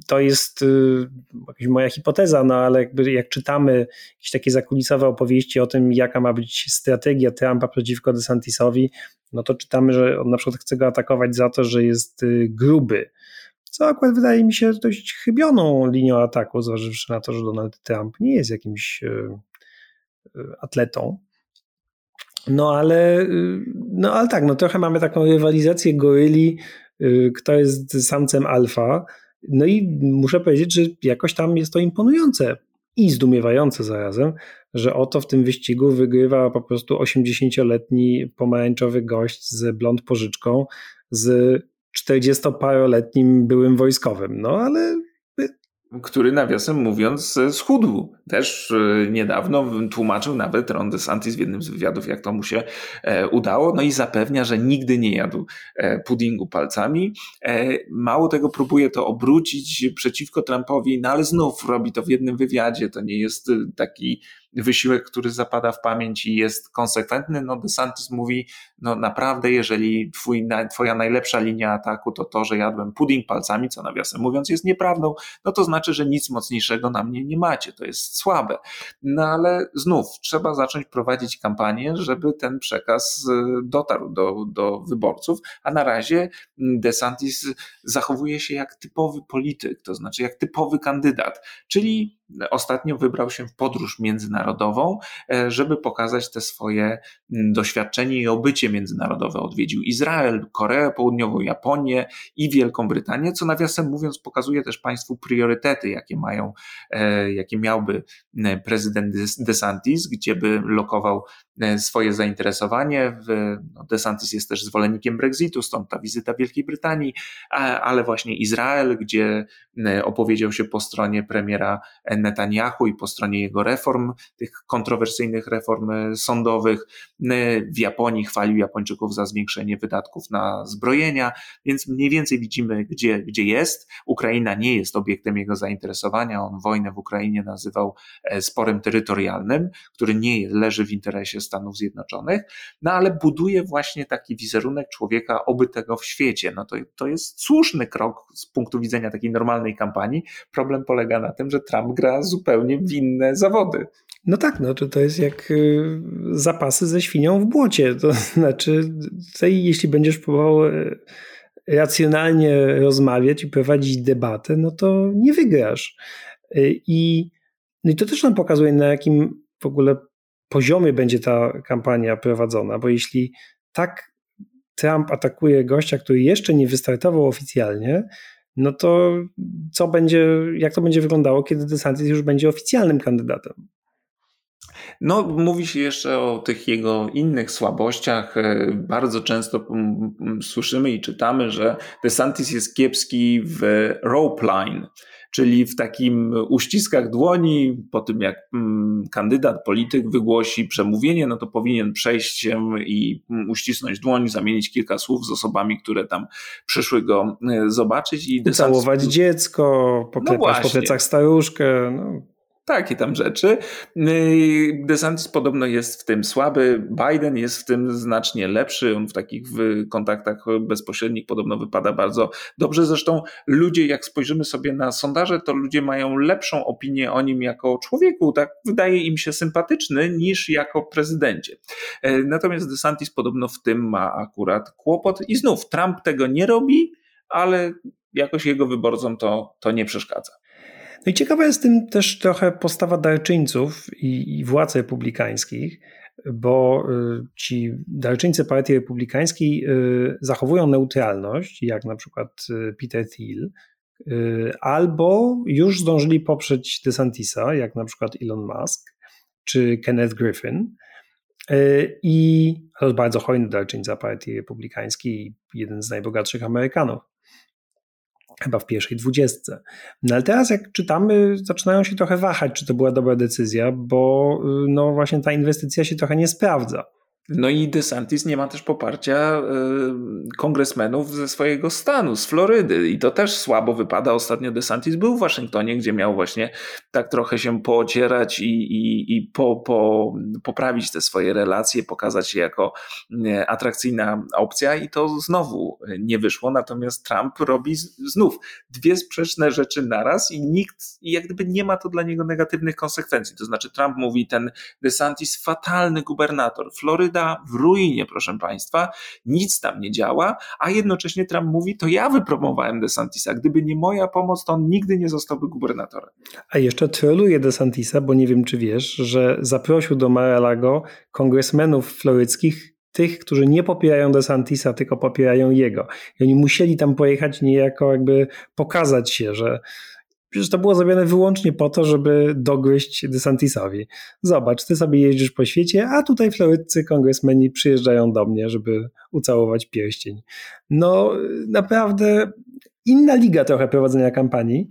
B: to jest y, moja hipoteza, no ale jak czytamy jakieś takie zakulisowe opowieści o tym, jaka ma być strategia Trumpa przeciwko DeSantisowi, no to czytamy, że on na przykład chce go atakować za to, że jest gruby. Co akurat wydaje mi się dość chybioną linią ataku, zważywszy na to, że Donald Trump nie jest jakimś atletą. No ale, y, no ale tak, no trochę mamy taką rywalizację goryli, y, kto jest samcem alfa. No i muszę powiedzieć, że jakoś tam jest to imponujące i zdumiewające zarazem, że oto w tym wyścigu wygrywa po prostu 80-letni pomarańczowy gość z blond pożyczką z 40-paroletnim byłym wojskowym. No ale
A: który nawiasem mówiąc schudł. Też e, niedawno tłumaczył nawet Ron DeSantis w jednym z wywiadów, jak to mu się e, udało, no i zapewnia, że nigdy nie jadł e, puddingu palcami. Mało tego próbuje to obrócić przeciwko Trumpowi, no ale znów robi to w jednym wywiadzie, to nie jest taki wysiłek, który zapada w pamięć i jest konsekwentny, no DeSantis mówi, no naprawdę, jeżeli twój, twoja najlepsza linia ataku to to, że jadłem pudding palcami, co nawiasem mówiąc jest nieprawdą, no to znaczy, że nic mocniejszego na mnie nie macie, to jest słabe. No ale znów trzeba zacząć prowadzić kampanię, żeby ten przekaz y, dotarł do, do wyborców, a na razie DeSantis zachowuje się jak typowy polityk, to znaczy jak typowy kandydat, czyli ostatnio wybrał się w podróż międzynarodową, e, żeby pokazać te swoje mm, doświadczenie i obycie międzynarodowe. Odwiedził Izrael, Koreę Południową, Japonię i Wielką Brytanię, co nawiasem mówiąc pokazuje też państwu priorytety, jakie mają, e, jakie miałby prezydent DeSantis, gdzie by lokował E, swoje zainteresowanie. No DeSantis jest też zwolennikiem Brexitu, stąd ta wizyta Wielkiej Brytanii, ale właśnie Izrael, gdzie opowiedział się po stronie premiera Netanyahu i po stronie jego reform, tych kontrowersyjnych reform sądowych. W Japonii chwalił Japończyków za zwiększenie wydatków na zbrojenia, więc mniej więcej widzimy, gdzie, gdzie jest. Ukraina nie jest obiektem jego zainteresowania. On wojnę w Ukrainie nazywał sporem terytorialnym, który nie leży w interesie Stanów Zjednoczonych, no ale buduje właśnie taki wizerunek człowieka obytego w świecie. No to, to jest słuszny krok z punktu widzenia takiej normalnej kampanii. Problem polega na tym, że Trump gra zupełnie w inne zawody.
B: No tak, no to, to jest jak y, zapasy ze świnią w błocie. To [laughs] znaczy, tutaj, jeśli będziesz próbował y, racjonalnie rozmawiać i prowadzić debatę, no to nie wygrasz. Y, I, no i to też nam pokazuje, na jakim w ogóle poziomie będzie ta kampania prowadzona, bo jeśli tak Trump atakuje gościa, który jeszcze nie wystartował oficjalnie, no to co będzie, jak to będzie wyglądało, kiedy DeSantis już będzie oficjalnym kandydatem?
A: No, mówi się jeszcze o tych jego innych słabościach. E, bardzo często słyszymy i czytamy, że DeSantis jest kiepski w rope line czyli w takim uściskach dłoni, po tym jak kandydat, polityk wygłosi przemówienie, no to powinien przejść się i uścisnąć dłoń, zamienić kilka słów z osobami, które tam przyszły go e, zobaczyć.
B: I Całować dziecko, poklepać no po plecach staruszkę. No
A: takie tam rzeczy. Y, DeSantis podobno jest w tym słaby, Biden jest w tym znacznie lepszy, on w takich kontaktach bezpośrednich podobno wypada bardzo dobrze. Zresztą ludzie, jak spojrzymy sobie na sondaże, to ludzie mają lepszą opinię o nim jako człowieku, tak wydaje im się sympatyczny niż jako prezydencie. E, natomiast DeSantis podobno w tym ma akurat kłopot i znów Trump tego nie robi, ale jakoś jego wyborcom to, to nie przeszkadza.
B: No i ciekawa jest tym też trochę postawa darczyńców i, i władz republikańskich, bo y, ci darczyńcy partii republikańskiej y, zachowują neutralność, jak na przykład y, Peter Thiel, albo już zdążyli poprzeć DeSantisa, jak na przykład Elon Musk czy Kenneth Griffin. I to jest bardzo hojny darczyńca partii republikańskiej, jeden z najbogatszych Amerykanów chyba w pierwszej dwudziestce. No ale teraz jak czytamy, zaczynają się trochę wahać, czy to była dobra decyzja, bo y, no właśnie ta inwestycja się trochę nie sprawdza.
A: No i DeSantis nie ma też poparcia y, kongresmenów ze swojego stanu, z Florydy. I to też słabo wypada. Ostatnio DeSantis był w Waszyngtonie, gdzie miał właśnie tak trochę się poocierać i, i, i po, po, poprawić te swoje relacje, pokazać się jako y, atrakcyjna opcja. I to znowu nie wyszło. Natomiast Trump robi znów dwie sprzeczne rzeczy naraz i nikt, jak gdyby nie ma to dla niego negatywnych konsekwencji. To znaczy Trump mówi, ten DeSantis fatalny gubernator, Floryda w ruinie, proszę Państwa, nic tam nie działa, a jednocześnie Trump mówi, to ja wypromowałem DeSantisa, gdyby nie moja pomoc, to on nigdy nie zostałby gubernatorem.
B: A jeszcze troluje DeSantisa, bo nie wiem, czy wiesz, że zaprosił do Mar-a-Lago kongresmenów floryckich, tych, którzy nie popierają DeSantisa, tylko popierają jego. I oni musieli tam pojechać niejako jakby pokazać się, że Przecież to było zrobione wyłącznie po to, żeby dogryźć DeSantisowi. Zobacz, ty sobie jeździsz po świecie, a tutaj florydcy kongresmeni przyjeżdżają do mnie, żeby ucałować pierścień. No naprawdę inna liga trochę prowadzenia kampanii.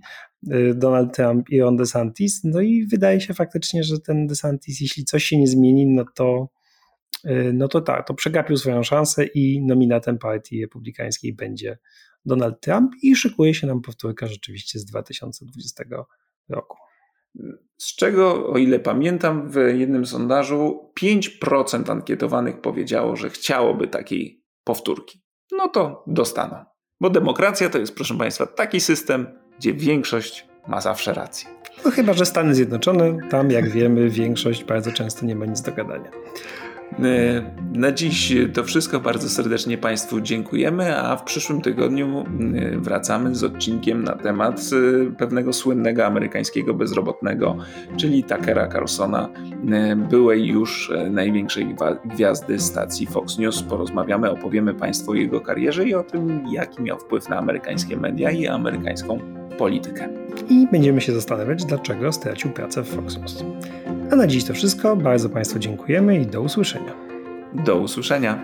B: Y, Donald Trump i Ron DeSantis. No i wydaje się faktycznie, że ten DeSantis, jeśli coś się nie zmieni, no to, y, no to tak, to przegapił swoją szansę i nominatem partii republikańskiej będzie Donald Trump i szykuje się nam powtórka rzeczywiście z 2020 roku.
A: Z czego, o ile pamiętam, w jednym sondażu 5% ankietowanych powiedziało, że chciałoby takiej powtórki. No to dostaną. Bo demokracja to jest, proszę Państwa, taki system, gdzie większość ma zawsze rację.
B: No chyba, że Stany Zjednoczone, tam jak wiemy, większość bardzo często nie ma nic do gadania.
A: E, na dziś to wszystko. Bardzo serdecznie Państwu dziękujemy, a w przyszłym tygodniu e, wracamy z odcinkiem na temat e, pewnego słynnego amerykańskiego bezrobotnego, czyli Tuckera Carlsona, byłej już największej gwiazdy stacji Fox News. Porozmawiamy, opowiemy Państwu o jego karierze i o tym, jaki miał wpływ na amerykańskie media i amerykańską politykę.
B: I będziemy się zastanawiać, dlaczego stracił pracę w Fox News. A na dziś to wszystko. Bardzo Państwu dziękujemy i do usłyszenia.
A: Do usłyszenia.